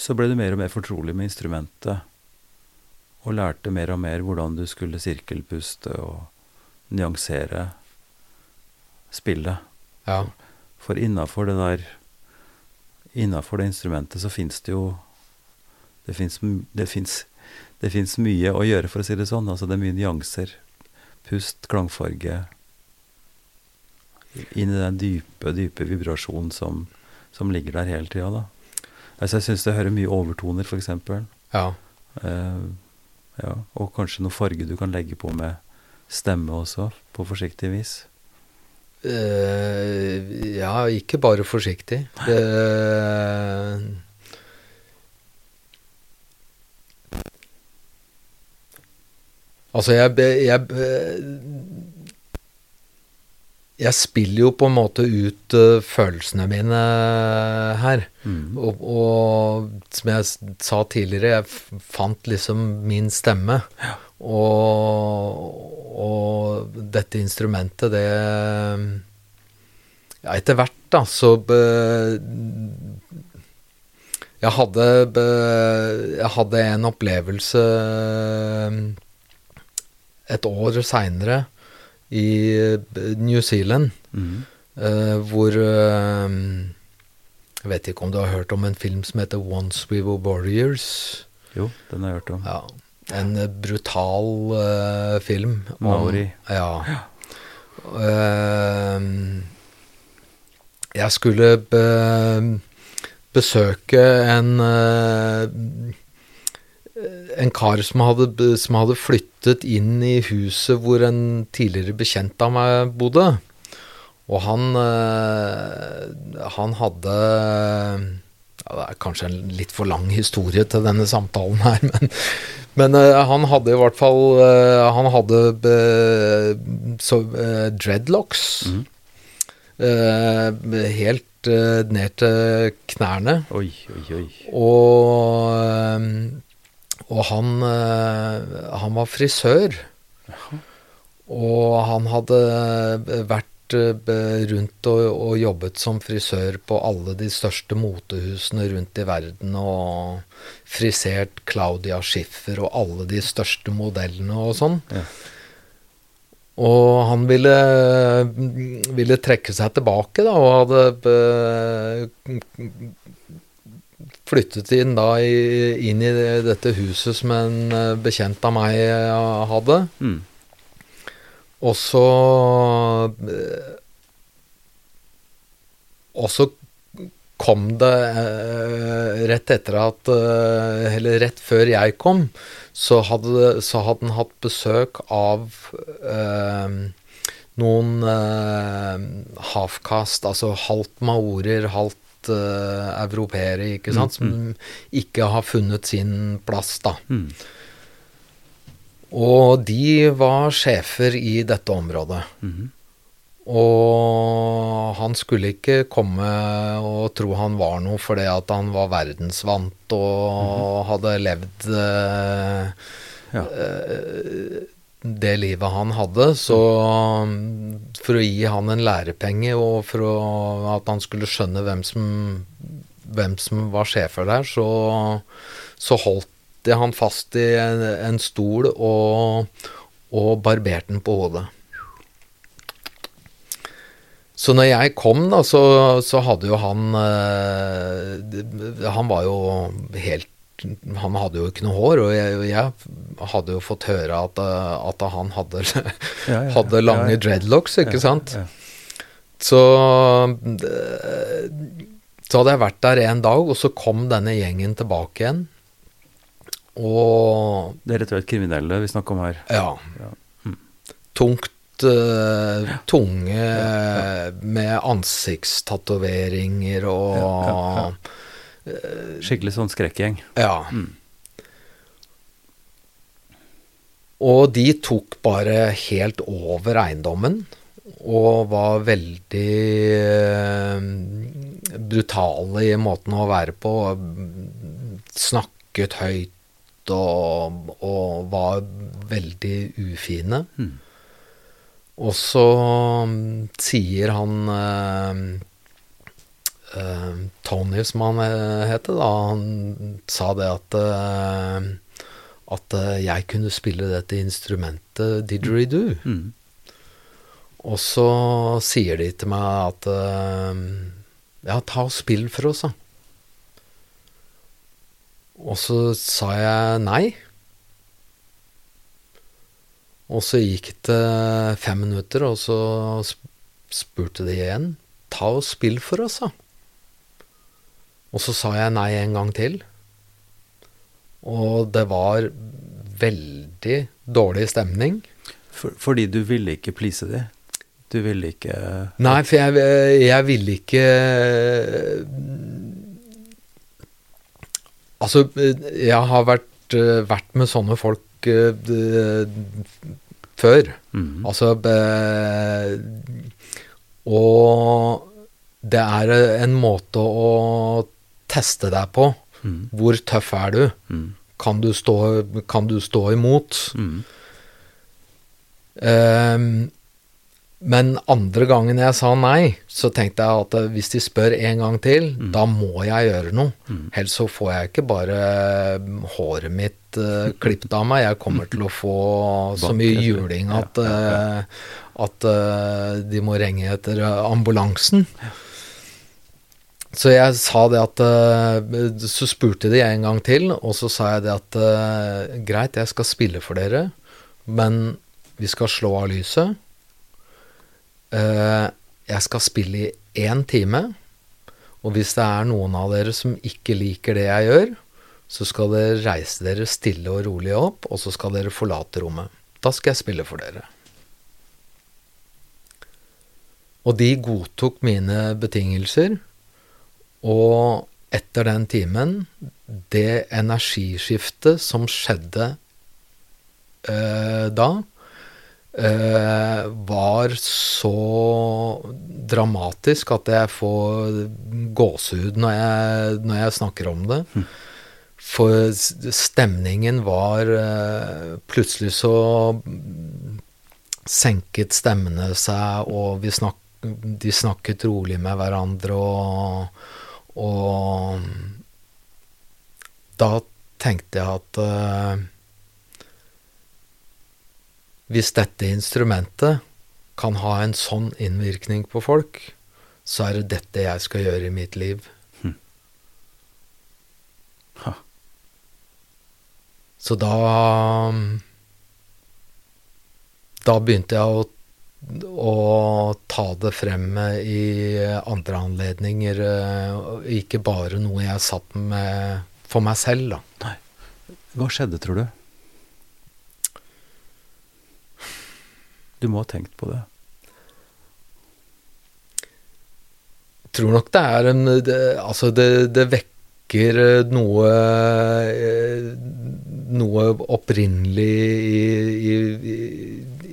så ble du mer og mer fortrolig med instrumentet. Og lærte mer og mer hvordan du skulle sirkelpuste og nyansere spillet. Ja. For innafor det der Innafor det instrumentet så fins det jo Det fins mye å gjøre, for å si det sånn. Altså det er mye nyanser. Pust, klangfarge Inn i den dype, dype vibrasjonen som, som ligger der hele tida, da. Altså jeg syns det hører mye overtoner, f.eks. ja. Uh, ja, og kanskje noe farge du kan legge på med stemme også, på forsiktig vis. Uh, ja, ikke bare forsiktig. Det, altså, jeg, jeg Jeg spiller jo på en måte ut uh, følelsene mine her. Mm. Og, og som jeg sa tidligere, jeg fant liksom min stemme. Og, og dette instrumentet, det Ja, etter hvert, da, så be, jeg hadde, be, jeg hadde en opplevelse et år seinere i eh, New Zealand. Mm. uh, hvor eh, Jeg vet ikke om du har hørt om en film som heter Once We Were Warriors. Jo, den har jeg hørt om. Ja, En brutal uh, film. om- Maori. Ja. Eh, jeg skulle be, besøke en en kar som hadde, som hadde flyttet inn i huset hvor en tidligere bekjent av meg bodde. Og han, eh, han hadde ja, Det er kanskje en litt for lang historie til denne samtalen her, men, men eh, han hadde i hvert fall eh, Han hadde eh, så, dreadlocks. Mm. helt ned til knærne. Oi, oi, oi. Og, og han, øh, han var frisør. Og han hadde vært øh, rundt og, og jobbet som frisør på alle de største motehusene rundt i verden. Og frisert Claudia Schiffer og alle de største modellene og sånn. Ja. Og han ville, ville trekke seg tilbake, da, og hadde flyttet inn da i, inn i dette huset som en eh, bekjent av meg eh, hadde. Mm. Og så eh, Og så kom det rett etter at Eller rett før jeg kom, så hadde, så hadde han hatt besøk av eh, noen eh, halfkast, altså halvt maorer, halvt eh, europeere, ikke sant, som ikke har funnet sin plass, da. Mm. Og de var sjefer i dette området. Mm. Og han skulle ikke komme og tro han var noe fordi at han var verdensvant og hadde levd eh, Ja. eh, det livet han hadde. Så for å gi han en lærepenge, og for å, at han skulle skjønne hvem som, hvem som var sjefer der, så, så holdt jeg han fast i en, en stol og, og barberte den på hodet. Så når jeg kom, da, så, så hadde jo han eh, Han var jo helt Han hadde jo ikke noe hår, og jeg, jeg hadde jo fått høre at, eh, at han hadde, Ja, ja, ja. hadde lange Ja, ja. dreadlocks, ikke Ja, sant. Så eh, Så hadde jeg vært der en dag, og så kom denne gjengen tilbake igjen. Og Det er rett og slett kriminelle vi snakker om her. ja. Ja. Tungt eh, Tunge med ansiktstatoveringer og Ja, Skikkelig sånn skrekkgjeng. Ja. Mm. Og de tok bare helt over eiendommen og var veldig eh, brutale i måten å være på. Snakket høyt og, og var veldig ufine. Mm. Og så sier han eh, Tony, som han eh, heter, da, han sa det at eh, at eh, jeg kunne spille dette instrumentet didgeridoo. Mm. Og så sier de til meg at eh, Ja, ta og spill for oss, da. Og så sa jeg nei. Og så gikk det fem minutter, og så spurte de igjen. Ta og spill for oss, da. Og så sa jeg nei en gang til. Og det var veldig dårlig stemning. For, fordi du ville ikke please dem? Du ville ikke Nei, for jeg, jeg ville ikke Altså, jeg har vært, vært med sånne folk eh, før. Mm. Altså be- Og det er en måte å teste deg på. Mm. Hvor tøff er du? Mm. Kan du stå, kan du stå imot? Mm. Um, men andre gangen jeg sa nei, så tenkte jeg at eh, hvis de spør en gang til, da må jeg gjøre noe. Ellers så får jeg ikke bare mm, håret mitt uh, klippet av meg. Jeg kommer til å få så mye juling at, Ja, ja, eh, at eh, de må ringe etter ambulansen. ambulansen. Så jeg sa det at eh, Så spurte de en gang til, og så sa jeg det at eh, greit, jeg skal spille for dere, men vi skal slå av lyset. Eh, jeg skal spille i én time, og hvis det er noen av dere som ikke liker det jeg gjør, så skal dere reise dere stille og rolig opp, og så skal dere forlate rommet. Da skal jeg spille for dere. Og de godtok mine betingelser, og etter den timen, det energiskiftet som skjedde eh, da, eh, var så dramatisk at jeg får gåsehud når jeg, når jeg snakker om det. For stemningen var eh, Plutselig så senket stemmene seg, og vi snak, de snakket rolig med hverandre, og, og da tenkte jeg at uh, hvis dette instrumentet kan ha en sånn innvirkning på folk, så er det dette jeg skal gjøre i mitt liv. Hm. Ha. Så da Da begynte jeg å å ta det frem i andre anledninger. eh, Ikke bare noe jeg satt med for meg selv, da. Hva skjedde, tror du? Du må ha tenkt på det. Jeg tror nok det er en det, Altså, det, det vekker eh, noe eh, Noe opprinnelig i, i, i,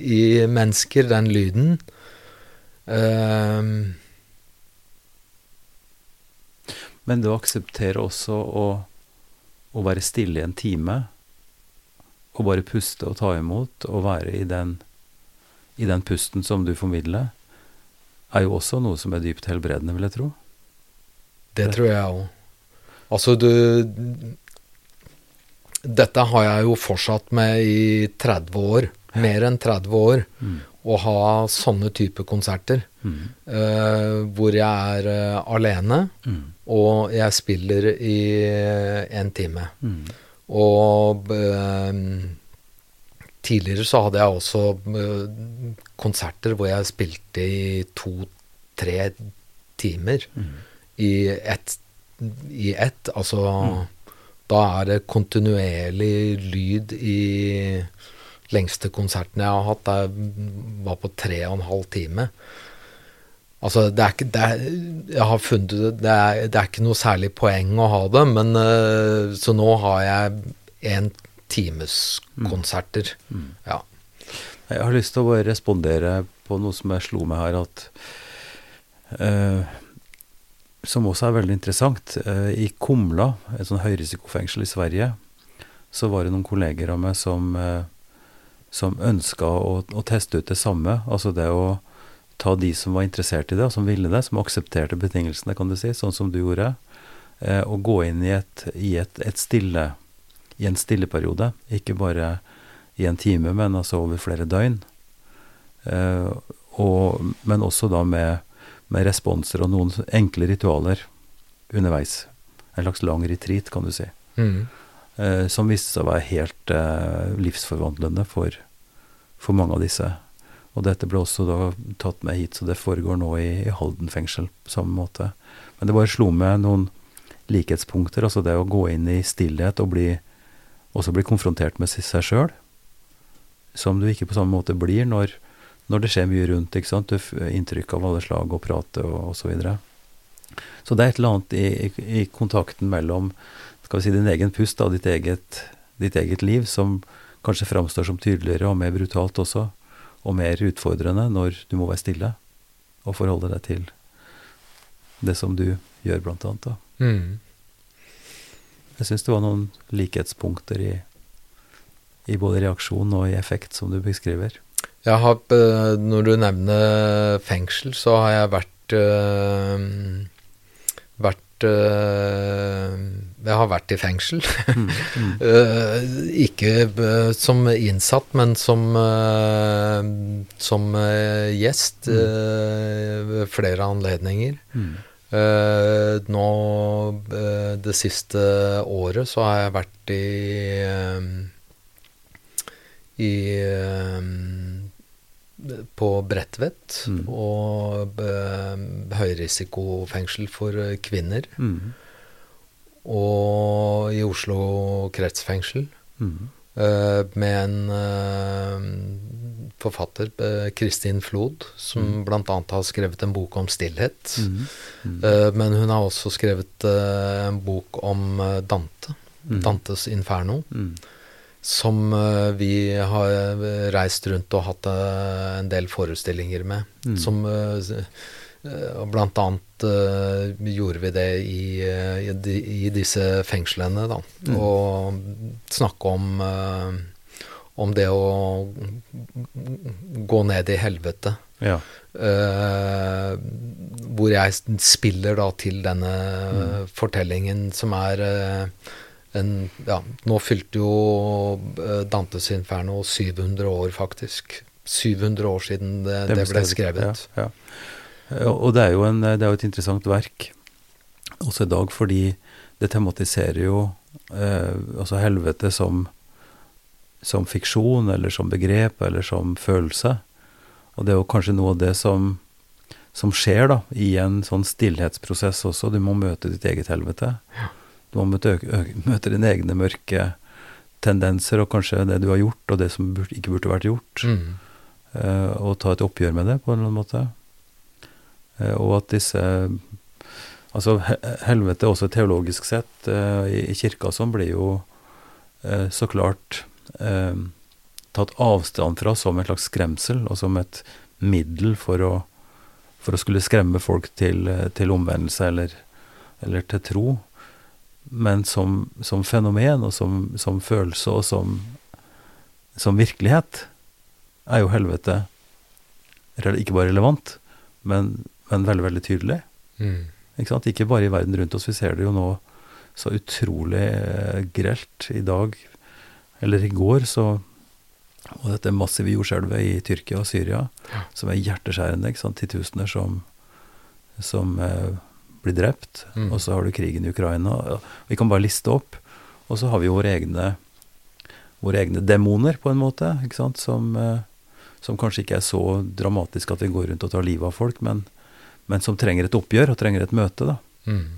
i mennesker, den lyden. Um, Men det å akseptere også å, å være stille i en time, og bare puste og ta imot, og være i den, i den pusten som du formidler, er jo også noe som er dypt helbredende, vil jeg tro. Det tror jeg òg. Altså, du Dette har jeg jo fortsatt med i 30 år. Mer enn 30 år. Mm. Å ha sånne type konserter. Mm. uh, hvor jeg er uh, alene, Mm. og jeg spiller i eh, en time. Mm. Og tidligere så hadde jeg også konserter hvor jeg spilte i to-tre timer Mm. i ett, i ett. Altså Mm. Da er det kontinuerlig lyd i lengste konserten jeg har hatt. Det var på tre og en halv time. Altså, det er ikke det er, Jeg har funnet ut det er, det er ikke noe særlig poeng å ha det, men uh, Så nå har jeg en times konserter. Mm. Ja. Jeg har lyst til å bare respondere på noe som jeg slo meg her, at uh, Som også er veldig interessant. Eh, I Kumla, et sånn høyrisikofengsel i Sverige, så var det noen kolleger av meg som, som ønska å, å teste ut det samme. Altså det å ta de som var interessert i det, og som ville det, som aksepterte betingelsene, kan du si, sånn som du gjorde, eh, og gå inn i, et, i et, et stille i en stilleperiode. Ikke bare i en time, men altså over flere døgn. Eh, og, men også da med, med responser og noen enkle ritualer underveis. En slags lang retreat, kan du si. Mm. Eh, som viste seg å være helt eh, livsforvandlende for, for mange av disse. Og dette ble også da tatt med hit, så det foregår nå i, i Halden fengsel på samme måte. Men det bare slo med noen likhetspunkter, altså det å gå inn i stillhet og bli, også bli konfrontert med seg sjøl, som du ikke på samme måte blir når, når det skjer mye rundt. ikke sant? Du inntrykk av alle slag og prate og, osv. så videre. Så det er et eller annet i, i, i kontakten mellom skal vi si, din egen pust og ditt eget, ditt eget liv som kanskje framstår som tydeligere og mer brutalt også, og mer utfordrende når du må være stille og forholde deg til det som du gjør, blant annet. Da. Mm. Jeg syns det var noen likhetspunkter i, i både reaksjon og i effekt, som du beskriver. Jeg har, eh, når du nevner fengsel, så har jeg vært øh, Vært øh, Jeg har vært i fengsel. Mm, mm, Eh, ikke eh, som innsatt, men som, eh, som gjest eh, ved flere anledninger. mm, nå det siste året så har jeg vært i i på Bredtvet Mm. og høyrisikofengsel for kvinner. mm, Og i Oslo kretsfengsel mm, med en eh, forfatter, eh, Kristin Flod, som Mm. annet har skrevet en bok om stillhet. mm, mm, men hun har også skrevet en bok om Dante, mm, Dantes Inferno, mm, som vi har reist rundt og hatt en del forestillinger med. mm. Som og Blant annet uh, gjorde vi det i, eh, i, de, i disse fengslene, da. Mm. Og snakke om uh, om det å gå ned i helvete. Ja. Uh, hvor jeg spiller da til denne Mm. fortellingen som er eh, en Ja, nå fylte jo eh, Dantes Inferno 700 år, faktisk. 700 år siden det, det, ble skrevet. Ja, ja. Og og det er jo en, det er et interessant verk også i dag, fordi det tematiserer jo eh, altså helvete som, som fiksjon, eller som begrep, eller som følelse. Og det er jo kanskje noe av det som, som skjer da, i en sånn stillhetsprosess også. Du må møte ditt eget helvete. Du må møte, møte dine egne mørke tendenser, og kanskje det du har gjort, og det som burde, ikke burde vært gjort. Mm. eh, og ta et oppgjør med det, på en eller annen måte. Eh, og at disse Altså, helvete også teologisk sett, eh, i, kirka som blir jo eh, så klart tatt avstand fra som en slags skremsel, og som et middel for å, for å skulle skremme folk til, til omvendelse eller, eller til tro. Men som, som fenomen og som, som følelse og som, som virkelighet er jo helvete ikke bare relevant, men, men veldig, veldig tydelig. Mm. Ikke sant? Ikke bare i verden rundt oss, vi ser det jo nå så utrolig eh, grelt i dag. Eller i går så og dette massive jordskjelvet i Tyrkia og Syria, Ja. som er hjerteskjærende. ikke sant? Titusener som, som eh, blir drept. Mm. Og så har du krigen i Ukraina. Vi kan bare liste opp. Og så har vi våre egne, våre egne demoner, på en måte, ikke sant? Som, eh, som kanskje ikke er så dramatiske at vi går rundt og tar livet av folk, men, men som trenger et oppgjør og trenger et møte. da. Mm.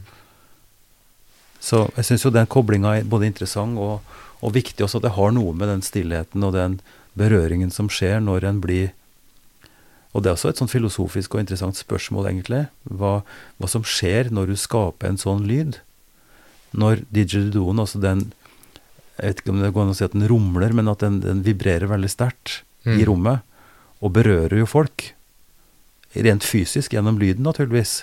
Så jeg syns jo den koblinga er både interessant og, og viktig også, at det har noe med den stillheten og den berøringen som skjer når en blir Og det er også et sånn filosofisk og interessant spørsmål, egentlig. Hva, hva som skjer når du skaper en sånn lyd. Når didgeridooen, altså den Jeg vet ikke om det går an å si at den rumler, men at den, den vibrerer veldig sterkt i Mm. rommet. Og berører jo folk. Rent fysisk, gjennom lyden, naturligvis.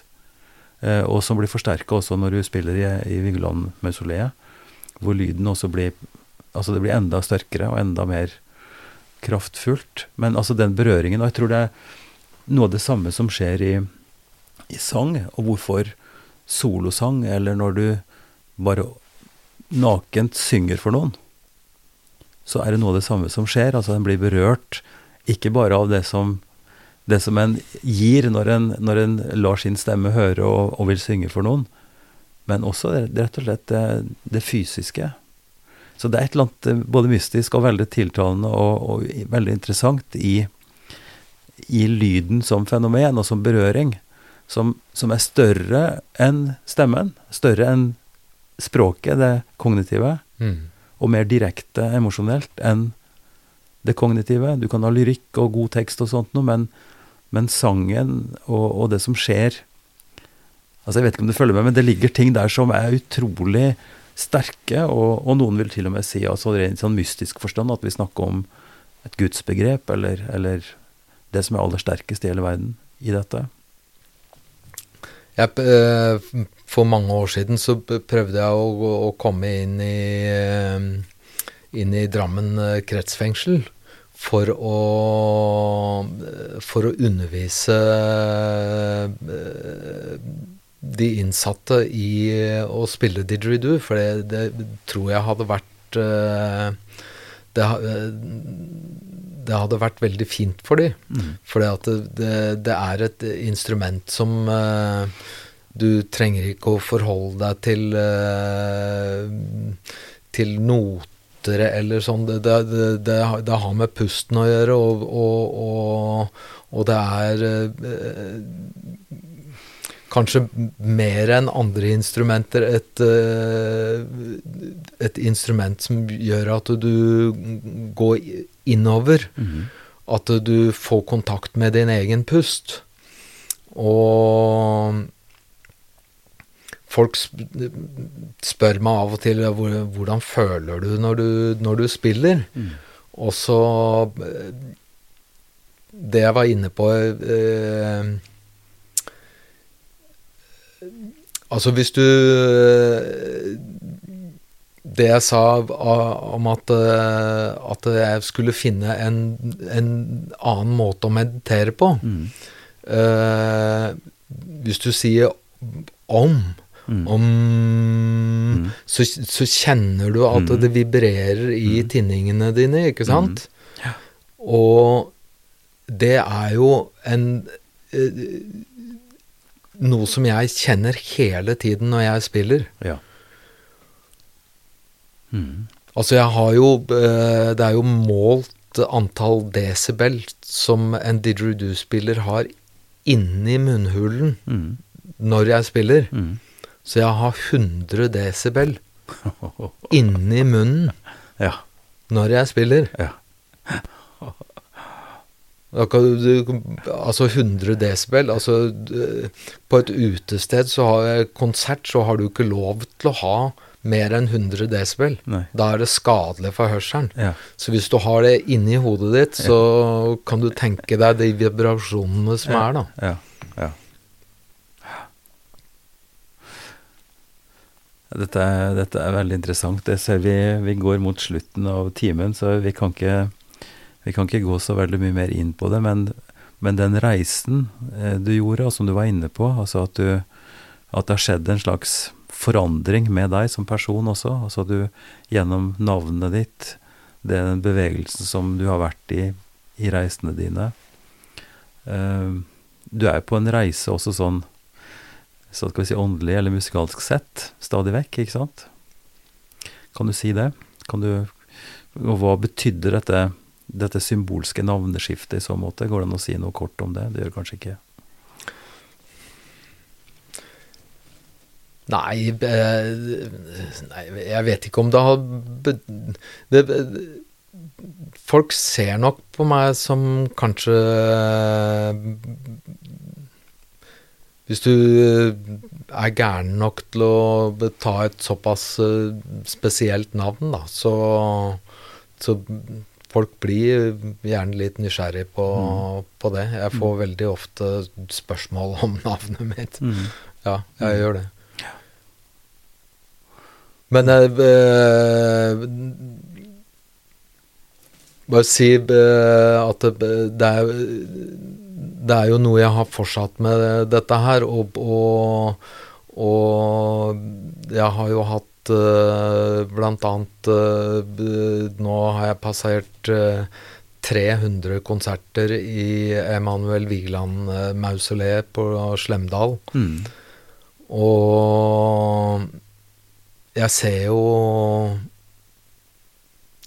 Eh, og som blir forsterka også når du spiller i, i Vigeland-mausoleet, hvor lyden også blir Altså det blir enda sterkere og enda mer kraftfullt. Men altså den berøringen Og jeg tror det er noe av det samme som skjer i, i sang, og hvorfor solosang, eller når du bare nakent synger for noen, så er det noe av det samme som skjer. Altså en blir berørt, ikke bare av det som det som en gir når en, når en lar sin stemme høre og, og vil synge for noen, men også rett og slett det, det fysiske. Så det er et eller annet eh, både mystisk og veldig tiltalende og, og veldig interessant i, i lyden som fenomen og som berøring, som, som er større enn stemmen, større enn språket, det kognitive, Mm. og mer direkte emosjonelt enn det kognitive. Du kan ha lyrikk og god tekst og sånt noe, men, men sangen og, og det som skjer Altså, jeg vet ikke om du følger med, men det ligger ting der som er utrolig sterke, og, og noen vil til og med si, altså i en sånn mystisk forstand, at vi snakker om et gudsbegrep, eller, eller det som er aller sterkest i hele verden i dette. Jeg, eh, for mange år siden så prøvde jeg å, å komme inn i, eh, inn i Drammen eh, kretsfengsel for å, for å undervise eh, de innsatte i å spille didgeridoo, for det, det tror jeg hadde vært eh, det, eh, det hadde vært veldig fint for dem. Mm. For det, det, det er et instrument som Du trenger ikke å forholde deg til til noter eller sånn. Det, det, det, det, har- med pusten å gjøre, og, og, og, og det er eh, kanskje mer enn andre instrumenter et, eh, et instrument som gjør at du går innover. Mhm. At du får kontakt med din egen pust. Og folk spør meg av og til hvordan føler du når du, når du spiller. Mm. Og så Det jeg var inne på eh, Altså hvis du Det jeg sa om at, eh, at jeg skulle finne en, en annen måte å meditere på Mm. eh, Hvis du sier om, Mm. om Mm. så, så kjenner du at Mm. det vibrerer i Mm. tinningene dine, ikke sant? Ja. Og det er jo en eh, Noe som jeg kjenner hele tiden når jeg spiller. Ja. Mm. Altså, jeg har jo eh, Det er jo målt antall desibel som en didgeridoo-spiller har inni munnhulen Mm. når jeg spiller. Mm. Så jeg har 100 desibel inni munnen Ja. når jeg spiller. Ja. Du, altså 100 desibel altså På et utested, så har jeg konsert, så har du ikke lov til å ha mer enn 100 desibel. Da er det skadelig for hørselen. Ja. Så hvis du har det inni hodet ditt, så kan du tenke deg de vibrasjonene som er, da. Ja. ja. Dette, dette er veldig interessant. Jeg ser vi, vi går mot slutten av timen, så vi kan, ikke, vi kan ikke gå så veldig mye mer inn på det. Men, men den reisen eh, du gjorde, og som du var inne på, altså at, du, at det har skjedd en slags forandring med deg som person også. Altså du gjennom navnet ditt, den bevegelsen som du har vært i i reisene dine. Eh, du er jo på en reise også sånn så skal vi si åndelig eller musikalsk sett, stadig vekk, ikke sant? Kan du si det? Kan du, og hva betydde dette, dette symbolske navneskiftet i så måte? Går det an å si noe kort om det? Det gjør kanskje ikke. Nei, eh, nei, jeg vet ikke om det har det, Folk ser nok på meg som kanskje Hvis du er gæren nok til å ta et såpass eh, spesielt navn, da, så, så folk blir gjerne litt nysgjerrig på, på det. Jeg får veldig ofte spørsmål om navnet mitt. Ja, jeg gjør det. Men jeg eh, Bare si eh, at det, det, er, det er jo noe jeg har fortsatt med dette her, og, og, og jeg har jo hatt eh, blant annet eh, Nå har jeg passert eh, 300 konserter i Emanuel Vigeland-mausoleet på Slemdal. Mm. Og jeg ser jo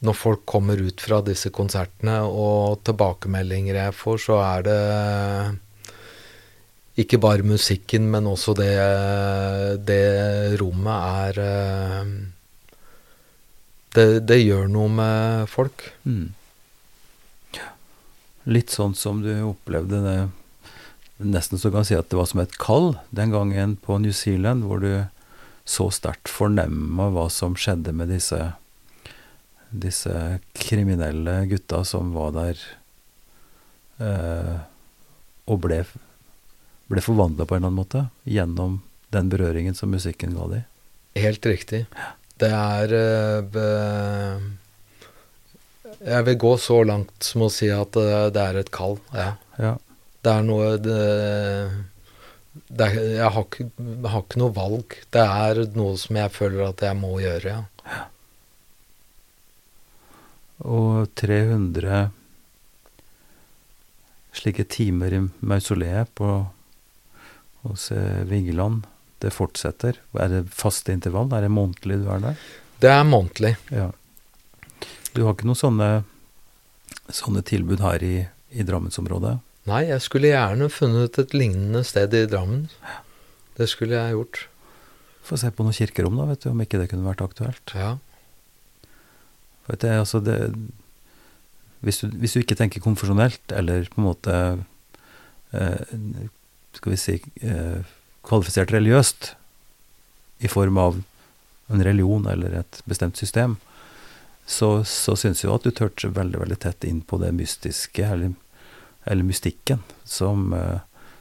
Når folk kommer ut fra disse konsertene, og tilbakemeldinger jeg får, så er det ikke bare musikken, men også det, det rommet er eh, det, det gjør noe med folk. Mm. Litt sånn som du opplevde det Nesten så kan jeg si at det var som et kall den gangen på New Zealand, hvor du så sterkt fornemma hva som skjedde med disse disse kriminelle gutta som var der eh, og ble, ble forvandla på en eller annen måte gjennom den berøringen som musikken ga dem. Helt riktig. Det er eh, Jeg vil gå så langt som å si at eh, det er et kall. Ja. Ja. Det er noe det, det er, jeg, har ikke, jeg har ikke noe valg. Det er noe som jeg føler at jeg må gjøre, ja. Og 300 slike timer i mausoleet på hos eh, Vigeland, det fortsetter. Er det faste intervall? Er det månedlig du er der? Det er månedlig. Ja. Du har ikke noen sånne, sånne tilbud her i, i Drammensområdet? Nei, jeg skulle gjerne funnet et lignende sted i Drammen. Det skulle jeg gjort. Få se på noen kirkerom, da, vet du, om ikke det kunne vært aktuelt. Ja. For det, altså det, hvis, du, hvis du ikke tenker konfesjonelt, eller på en måte eh, Skal vi si eh, kvalifisert religiøst, i form av en religion eller et bestemt system, så, så syns jeg at du tørte veldig veldig tett inn på det mystiske, eller, eller mystikken, som, eh,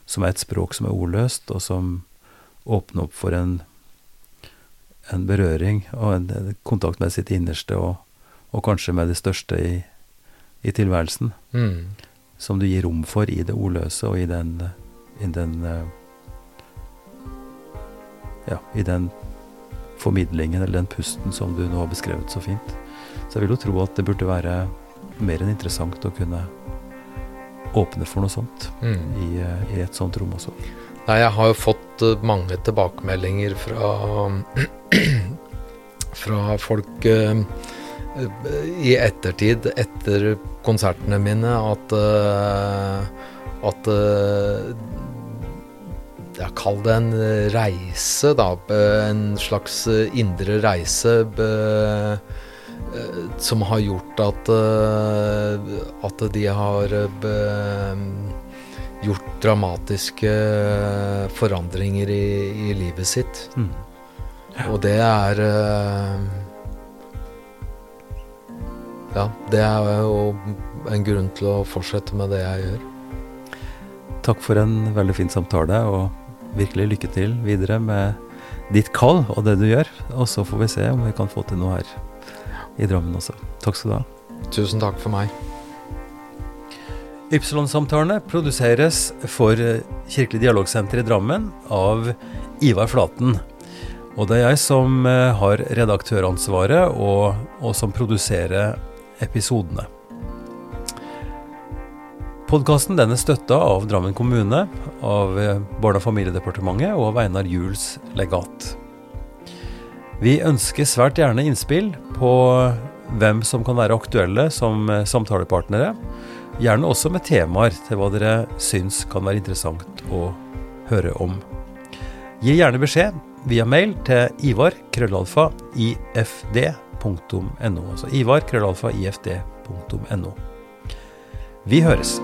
som er et språk som er ordløst, og som åpner opp for en, en berøring og en, en kontakt med sitt innerste, og, og kanskje med det største i, i tilværelsen, Mm. som du gir rom for i det ordløse og i den, i den eh, Ja, i den formidlingen eller den pusten som du nå har beskrevet så fint. Så jeg vil jo tro at det burde være mer enn interessant å kunne åpne for noe sånt Mm. i, eh, i et sånt rom også. Nei, jeg har jo fått eh, mange tilbakemeldinger fra fra folk eh, i ettertid, etter konsertene mine, at at jeg kaller det en reise, da. En slags indre reise som har gjort at at de har gjort dramatiske forandringer i, i livet sitt. Mm. Ja. Og det er Ja, det er jo en grunn til å fortsette med det jeg gjør. Takk for en veldig fin samtale, og virkelig lykke til videre med ditt kall og det du gjør. Og så får vi se om vi kan få til noe her i Drammen også. Takk skal du ha. Tusen takk for meg. Ypsilon-samtalene produseres for Kirkelig dialogsenter i Drammen av Ivar Flaten. Og det er jeg som eh, har redaktøransvaret, og, og som produserer episodene. Podkasten er støtta av Drammen kommune, av eh, Barne- og familiedepartementet og av Einar Juels legat. Vi ønsker svært gjerne innspill på hvem som kan være aktuelle som eh, samtalepartnere Gjerne også med temaer til hva dere syns kan være interessant å høre om. Gi gjerne beskjed via mail til ivar krøllalfa Altså ivar.ifd.no. Vi høres.